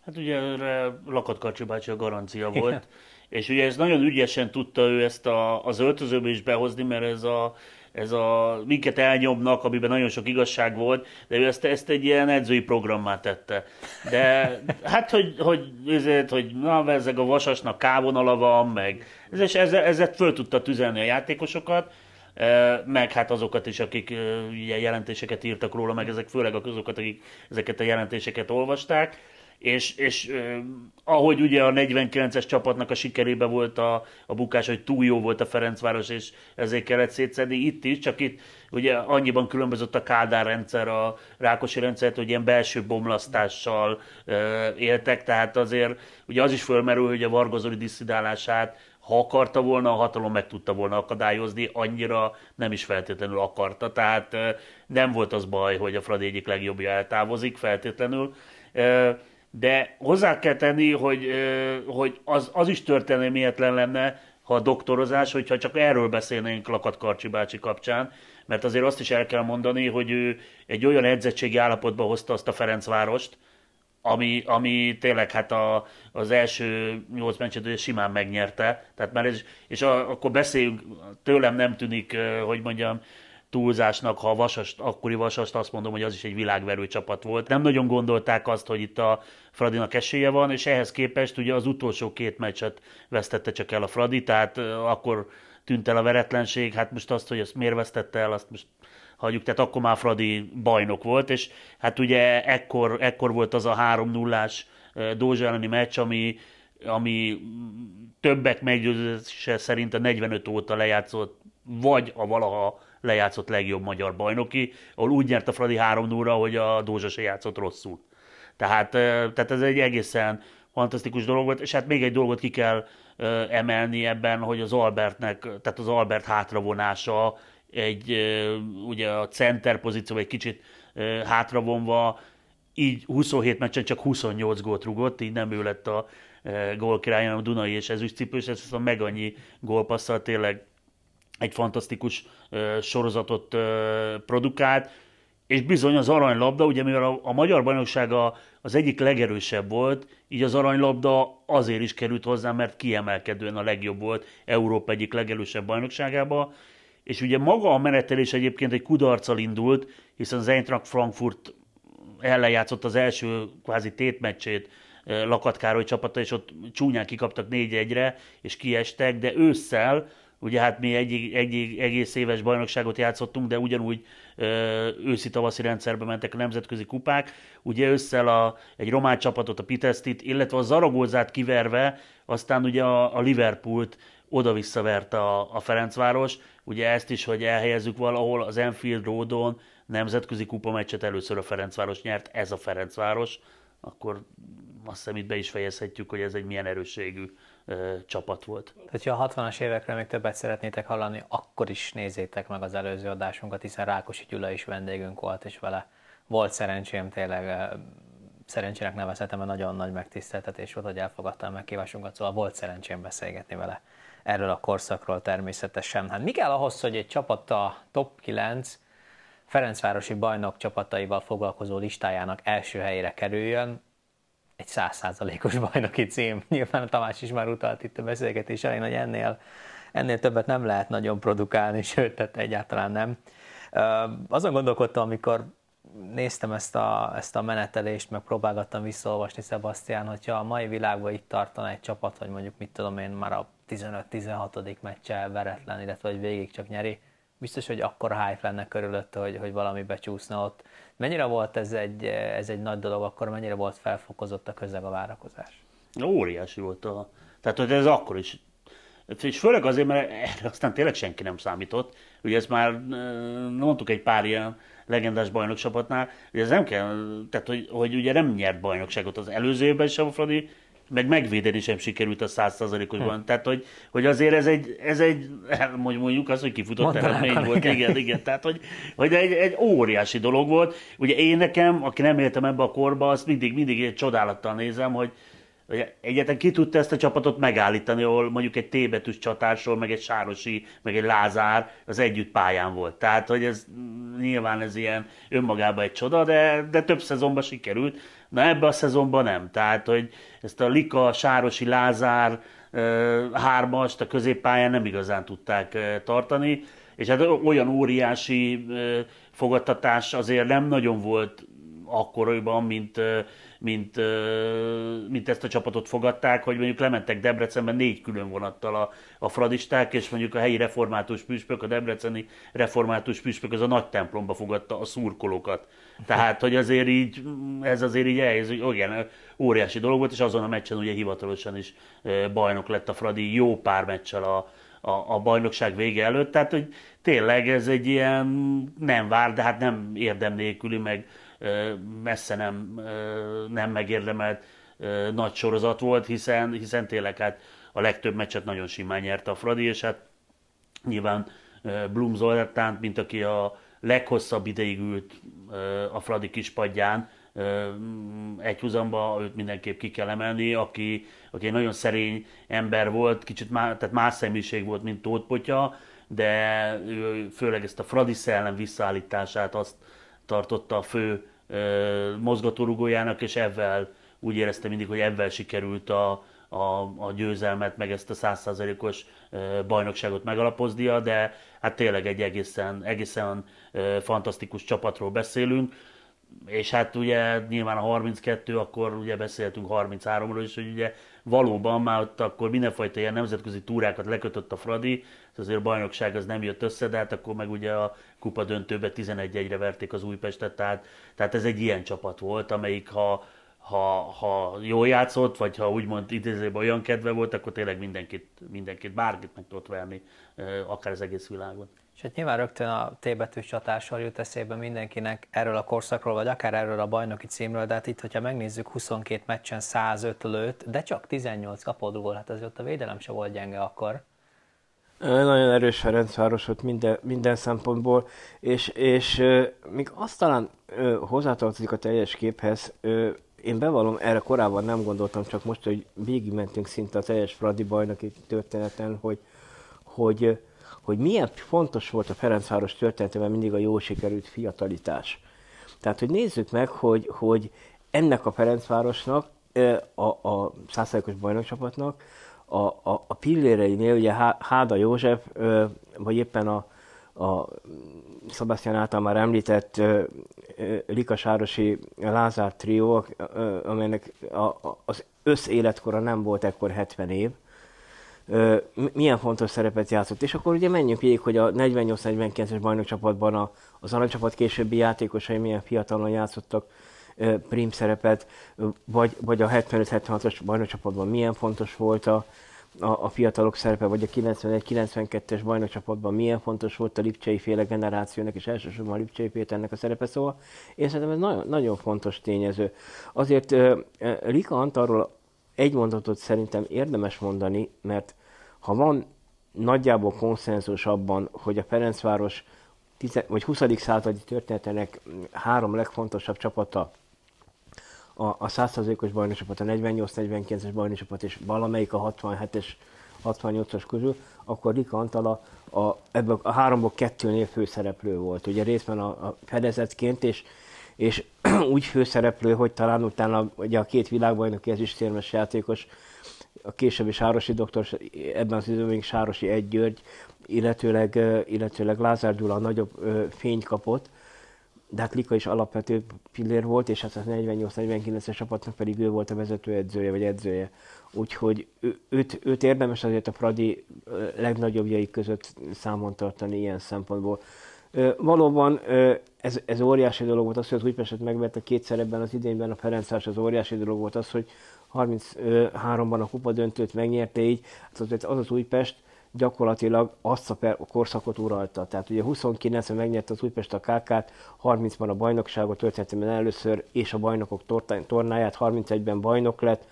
Hát ugye erre Lakat Karcsi bácsi a garancia volt, és ugye ez nagyon ügyesen tudta ő ezt a, az öltözőbe is behozni, mert ez a ez a minket elnyomnak, amiben nagyon sok igazság volt, de ő ezt, ezt egy ilyen edzői programmá tette. De (laughs) hát, hogy, hogy, ezért, hogy na, ezek a vasasnak kávonala van, meg és ezzel, ezzel föl tudta tüzelni a játékosokat, e, meg hát azokat is, akik e, ilyen jelentéseket írtak róla, meg ezek főleg azokat, akik ezeket a jelentéseket olvasták és, és eh, ahogy ugye a 49-es csapatnak a sikerébe volt a, a bukás, hogy túl jó volt a Ferencváros, és ezért kellett szétszedni itt is, csak itt ugye annyiban különbözött a Kádár rendszer, a Rákosi rendszert, hogy ilyen belső bomlasztással eh, éltek, tehát azért ugye az is fölmerül, hogy a Vargazoli disszidálását ha akarta volna, a hatalom meg tudta volna akadályozni, annyira nem is feltétlenül akarta, tehát nem volt az baj, hogy a Fradi egyik legjobbja eltávozik feltétlenül de hozzá kell tenni, hogy, hogy az, az is történelmietlen lenne, ha a doktorozás, hogyha csak erről beszélnénk Lakat Karcsi bácsi kapcsán, mert azért azt is el kell mondani, hogy ő egy olyan edzettségi állapotba hozta azt a Ferencvárost, ami, ami tényleg hát a, az első nyolc meccset simán megnyerte. Tehát már ez, és a, akkor beszéljünk, tőlem nem tűnik, hogy mondjam, túlzásnak, ha a vasast, akkori vasast azt mondom, hogy az is egy világverő csapat volt. Nem nagyon gondolták azt, hogy itt a Fradinak esélye van, és ehhez képest ugye az utolsó két meccset vesztette csak el a Fradi, tehát akkor tűnt el a veretlenség, hát most azt, hogy ezt miért vesztette el, azt most hagyjuk, tehát akkor már Fradi bajnok volt, és hát ugye ekkor, ekkor volt az a 3-0-ás Dózsa elleni meccs, ami, ami többek meggyőzése szerint a 45 óta lejátszott, vagy a valaha lejátszott legjobb magyar bajnoki, ahol úgy nyert a Fradi 3 0 hogy a Dózsa se játszott rosszul. Tehát, tehát ez egy egészen fantasztikus dolog volt, és hát még egy dolgot ki kell emelni ebben, hogy az Albertnek, tehát az Albert hátravonása egy, ugye a center pozíció egy kicsit hátravonva, így 27 meccsen csak 28 gólt rugott, így nem ő lett a gólkirály, hanem a Dunai és ezüstcipős, ez a meg annyi gólpasszal tényleg egy fantasztikus sorozatot produkált, és bizony az aranylabda, ugye mivel a, a magyar bajnoksága az egyik legerősebb volt, így az aranylabda azért is került hozzá, mert kiemelkedően a legjobb volt Európa egyik legerősebb bajnokságába, és ugye maga a menetelés egyébként egy kudarccal indult, hiszen az Eintracht Frankfurt ellen játszott az első kvázi tétmeccsét Lakat Károly csapata, és ott csúnyán kikaptak 4-1-re, és kiestek, de ősszel, ugye hát mi egy, egy egész éves bajnokságot játszottunk, de ugyanúgy őszi-tavaszi rendszerbe mentek a nemzetközi kupák, ugye ősszel a, egy román csapatot, a Pitestit, illetve a Zaragozát kiverve, aztán ugye a, a Liverpoolt oda-visszavert a, a Ferencváros, ugye ezt is, hogy elhelyezzük valahol az Enfield Roadon nemzetközi kupa meccset először a Ferencváros nyert, ez a Ferencváros, akkor azt hiszem itt be is fejezhetjük, hogy ez egy milyen erősségű csapat volt. Tehát, ha a 60-as évekről még többet szeretnétek hallani, akkor is nézzétek meg az előző adásunkat, hiszen Rákosi Gyula is vendégünk volt, és vele volt szerencsém tényleg szerencsének nevezhetem, mert nagyon nagy megtiszteltetés volt, hogy elfogadta a meghívásunkat, szóval volt szerencsém beszélgetni vele erről a korszakról természetesen. Hát mi kell ahhoz, hogy egy csapat a top 9 Ferencvárosi bajnok csapataival foglalkozó listájának első helyére kerüljön, százszázalékos bajnoki cím. (laughs) Nyilván a Tamás is már utalt itt a beszélgetés elején, hogy ennél, ennél többet nem lehet nagyon produkálni, (laughs) sőt, tehát egyáltalán nem. Azon gondolkodtam, amikor néztem ezt a, ezt a menetelést, meg próbálgattam visszaolvasni, Sebastian, hogyha a mai világban itt tartana egy csapat, hogy mondjuk mit tudom én, már a 15-16. meccsel veretlen, illetve hogy végig csak nyeri, biztos, hogy akkor hype lenne körülötte, hogy, hogy valami becsúszna ott. Mennyire volt ez egy, ez egy nagy dolog, akkor mennyire volt felfokozott a közeg a várakozás? Óriási volt a... Tehát, hogy ez akkor is és főleg azért, mert erre aztán tényleg senki nem számított. Ugye ezt már mondtuk egy pár ilyen legendás bajnokcsapatnál, hogy ez nem kell, tehát hogy, hogy ugye nem nyert bajnokságot az előző évben sem a Fradi, meg megvédeni sem sikerült a százszázalékosban. Hm. Tehát, hogy, hogy azért ez egy, ez egy, mondjuk azt, hogy kifutott eredmény volt. Igen, igen, igen. Tehát, hogy, hogy egy, egy, óriási dolog volt. Ugye én nekem, aki nem éltem ebbe a korba, azt mindig, mindig egy csodálattal nézem, hogy, hogy egyetlen ki tudta ezt a csapatot megállítani, ahol mondjuk egy T-betűs csatásról, meg egy Sárosi, meg egy Lázár az együtt pályán volt. Tehát, hogy ez nyilván ez ilyen önmagában egy csoda, de, de több szezonban sikerült. Na ebbe a szezonban nem. Tehát, hogy ezt a Lika, Sárosi, Lázár hármast a középpályán nem igazán tudták tartani, és hát olyan óriási fogadtatás azért nem nagyon volt akkoriban, mint mint, mint ezt a csapatot fogadták, hogy mondjuk lementek Debrecenben négy külön vonattal a, a fradisták, és mondjuk a helyi református püspök, a debreceni református püspök az a nagy templomba fogadta a szurkolókat. Tehát, hogy azért így, ez azért így elhelyez, hogy igen, óriási dolog volt, és azon a meccsen ugye hivatalosan is bajnok lett a Fradi jó pár meccsel a, a, a bajnokság vége előtt, tehát hogy tényleg ez egy ilyen nem vár, de hát nem érdem nélküli, meg messze nem, nem megérdemelt nagy sorozat volt, hiszen, hiszen tényleg hát a legtöbb meccset nagyon simán nyerte a Fradi, és hát nyilván Blum Zoltánt, mint aki a leghosszabb ideig ült a Fradi kispadján, egy húzamba őt mindenképp ki kell emelni, aki, aki egy nagyon szerény ember volt, kicsit má, tehát más személyiség volt, mint Tóth Potya, de ő főleg ezt a Fradi szellem visszaállítását azt tartotta a fő mozgatórugójának, és ezzel úgy érezte mindig, hogy ebben sikerült a, a, a győzelmet, meg ezt a százszázalékos bajnokságot megalapoznia, de hát tényleg egy egészen, egészen fantasztikus csapatról beszélünk, és hát ugye nyilván a 32, akkor ugye beszéltünk 33-ról is, hogy ugye valóban már ott akkor mindenfajta ilyen nemzetközi túrákat lekötött a Fradi, azért a bajnokság az nem jött össze, de hát akkor meg ugye a kupa döntőbe 11-1-re verték az Újpestet, tehát, tehát ez egy ilyen csapat volt, amelyik ha, ha, ha jól játszott, vagy ha úgymond idézőben olyan kedve volt, akkor tényleg mindenkit, mindenkit bárkit meg tudott verni, akár az egész világon. És hát nyilván rögtön a T betűs csatással jut eszébe mindenkinek erről a korszakról, vagy akár erről a bajnoki címről, de hát itt, hogyha megnézzük, 22 meccsen 105 lőtt, de csak 18 kapott gól, hát azért ott a védelem se volt gyenge akkor. Nagyon erős Ferencváros volt minden, minden szempontból, és, és még azt talán hozzátartozik a teljes képhez, én bevallom, erre korábban nem gondoltam, csak most, hogy végigmentünk szinte a teljes Fradi bajnoki történeten, hogy, hogy hogy milyen fontos volt a Ferencváros történetében mindig a jó sikerült fiatalitás. Tehát, hogy nézzük meg, hogy, hogy ennek a Ferencvárosnak, a, a százszerűkos bajnokcsapatnak, a, a, a pilléreinél, ugye Háda József, vagy éppen a, a Sebastian által már említett Lika Sárosi Lázár trió, amelynek az összéletkora nem volt ekkor 70 év, milyen fontos szerepet játszott. És akkor ugye menjünk végig, hogy a 48-49-es bajnokcsapatban az aranycsapat későbbi játékosai milyen fiatalon játszottak prim szerepet, vagy, vagy a 75-76-os bajnokcsapatban milyen fontos volt a, a, a fiatalok szerepe, vagy a 91-92-es bajnokcsapatban milyen fontos volt a Lipcsei féle generációnak, és elsősorban a Lipcsei Péternek a szerepe, szóval én szerintem ez nagyon, nagyon fontos tényező. Azért uh, Rika Antarról egy mondatot szerintem érdemes mondani, mert ha van nagyjából konszenzus abban, hogy a Ferencváros vagy 20. századi történetének három legfontosabb csapata a, a 100%-os bajnokcsapat, a 48-49-es bajnokcsapat és valamelyik a 67-es, 68-as közül, akkor Rika Antala a, ebből a háromból kettőnél főszereplő volt. Ugye részben a, a fedezetként, és, és (clears throat) úgy főszereplő, hogy talán utána ugye a két világbajnoki ezüstérmes játékos, a későbbi Sárosi doktor, ebben az időben még Sárosi Egy György, illetőleg, illetőleg Lázár Gyula nagyobb fényt kapott, de hát Lika is alapvető pillér volt, és hát a 48-49-es csapatnak pedig ő volt a vezető edzője, vagy edzője. Úgyhogy ő, őt, őt érdemes azért a Fradi legnagyobbjai között számon tartani ilyen szempontból. Valóban ez, ez óriási dolog volt az, hogy az Újpestet megvette kétszer ebben az idényben a Ferencváros, az óriási dolog volt az, hogy 33-ban a kupa döntőt megnyerte így, hát az, az az Újpest, gyakorlatilag azt a, a korszakot uralta. Tehát ugye 29-ben megnyerte az Újpest a KK-t, 30-ban a bajnokságot történetében először, és a bajnokok tornáját, 31-ben bajnok lett,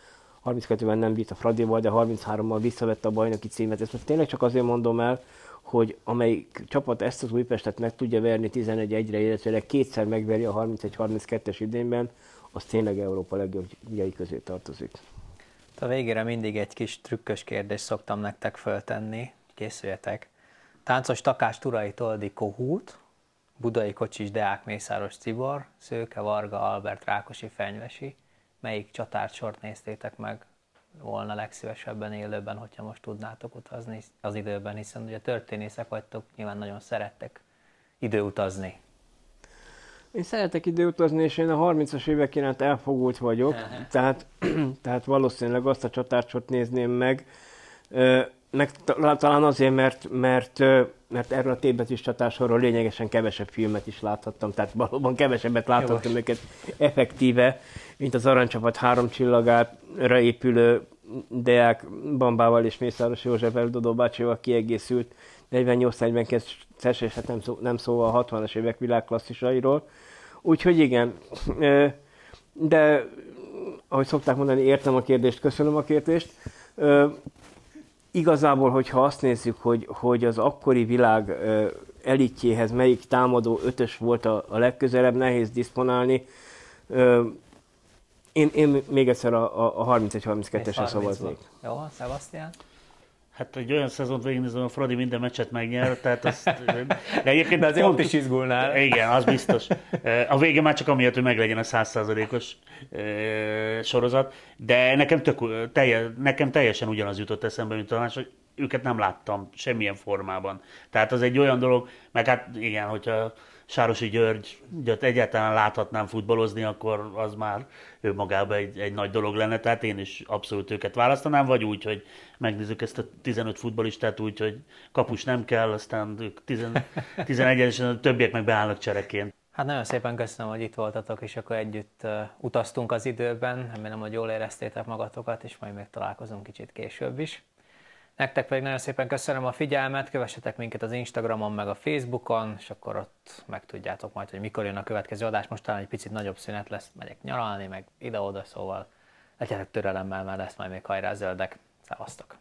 32-ben nem bírt a Fradival, de 33-ban visszavette a bajnoki címet. Ezt most tényleg csak azért mondom el, hogy amelyik csapat ezt az Újpestet meg tudja verni 11-1-re, illetve kétszer megveri a 31-32-es idényben, az tényleg Európa legjobbjai közé tartozik. A végére mindig egy kis trükkös kérdést szoktam nektek föltenni, készüljetek. Táncos Takás Turai Toldi Kohút, Budai Kocsis Deák Mészáros Cibor, Szőke Varga Albert Rákosi Fenyvesi. Melyik csatárt sort néztétek meg volna legszívesebben élőben, hogyha most tudnátok utazni az időben, hiszen ugye történészek vagytok, nyilván nagyon szerettek időutazni. Én szeretek időutazni, és én a 30-as évek iránt elfogult vagyok, tehát, (clears throat) tehát valószínűleg azt a csatársot nézném meg, meg talán azért, mert, mert, mert erről a tétbetűs csatársorról lényegesen kevesebb filmet is láthattam, tehát valóban kevesebbet láthattam őket effektíve, mint az Aranycsapat három csillagára épülő Deák Bambával és Mészáros József Eldodó bácsival kiegészült 48-42-es, és hát nem, szó, nem szóval a 60-as évek világklasszisairól. Úgyhogy igen, (laughs) de ahogy szokták mondani, értem a kérdést, köszönöm a kérdést. Igazából, hogyha azt nézzük, hogy, hogy az akkori világ elitjéhez melyik támadó ötös volt a, a legközelebb, nehéz diszponálni. Én, én még egyszer a, a 31-32-esre szavaznék. Jó, Sebastian? Hát egy olyan szezont végignézem, a Fradi minden meccset megnyer, tehát azt... De egyébként de azért pont, ott is izgulnál. Igen, az biztos. A vége már csak amiatt, hogy meglegyen a százszázalékos sorozat, de nekem, tök, telje, nekem teljesen ugyanaz jutott eszembe, mint talán, hogy őket nem láttam semmilyen formában. Tehát az egy olyan dolog, meg hát igen, hogyha Sárosi György egyáltalán láthatnám futballozni, akkor az már ő magában egy, egy nagy dolog lenne, tehát én is abszolút őket választanám, vagy úgy, hogy megnézzük ezt a 15 futbolistát úgy, hogy kapus nem kell, aztán ők 11-esen (laughs) a többiek meg beállnak csereként. Hát nagyon szépen köszönöm, hogy itt voltatok, és akkor együtt utaztunk az időben. Remélem, hogy jól éreztétek magatokat, és majd még találkozunk kicsit később is. Nektek pedig nagyon szépen köszönöm a figyelmet, kövessetek minket az Instagramon, meg a Facebookon, és akkor ott megtudjátok majd, hogy mikor jön a következő adás. Most talán egy picit nagyobb szünet lesz, megyek nyaralni, meg ide-oda, szóval legyetek türelemmel, mert lesz majd még hajrá zöldek. Szevasztok!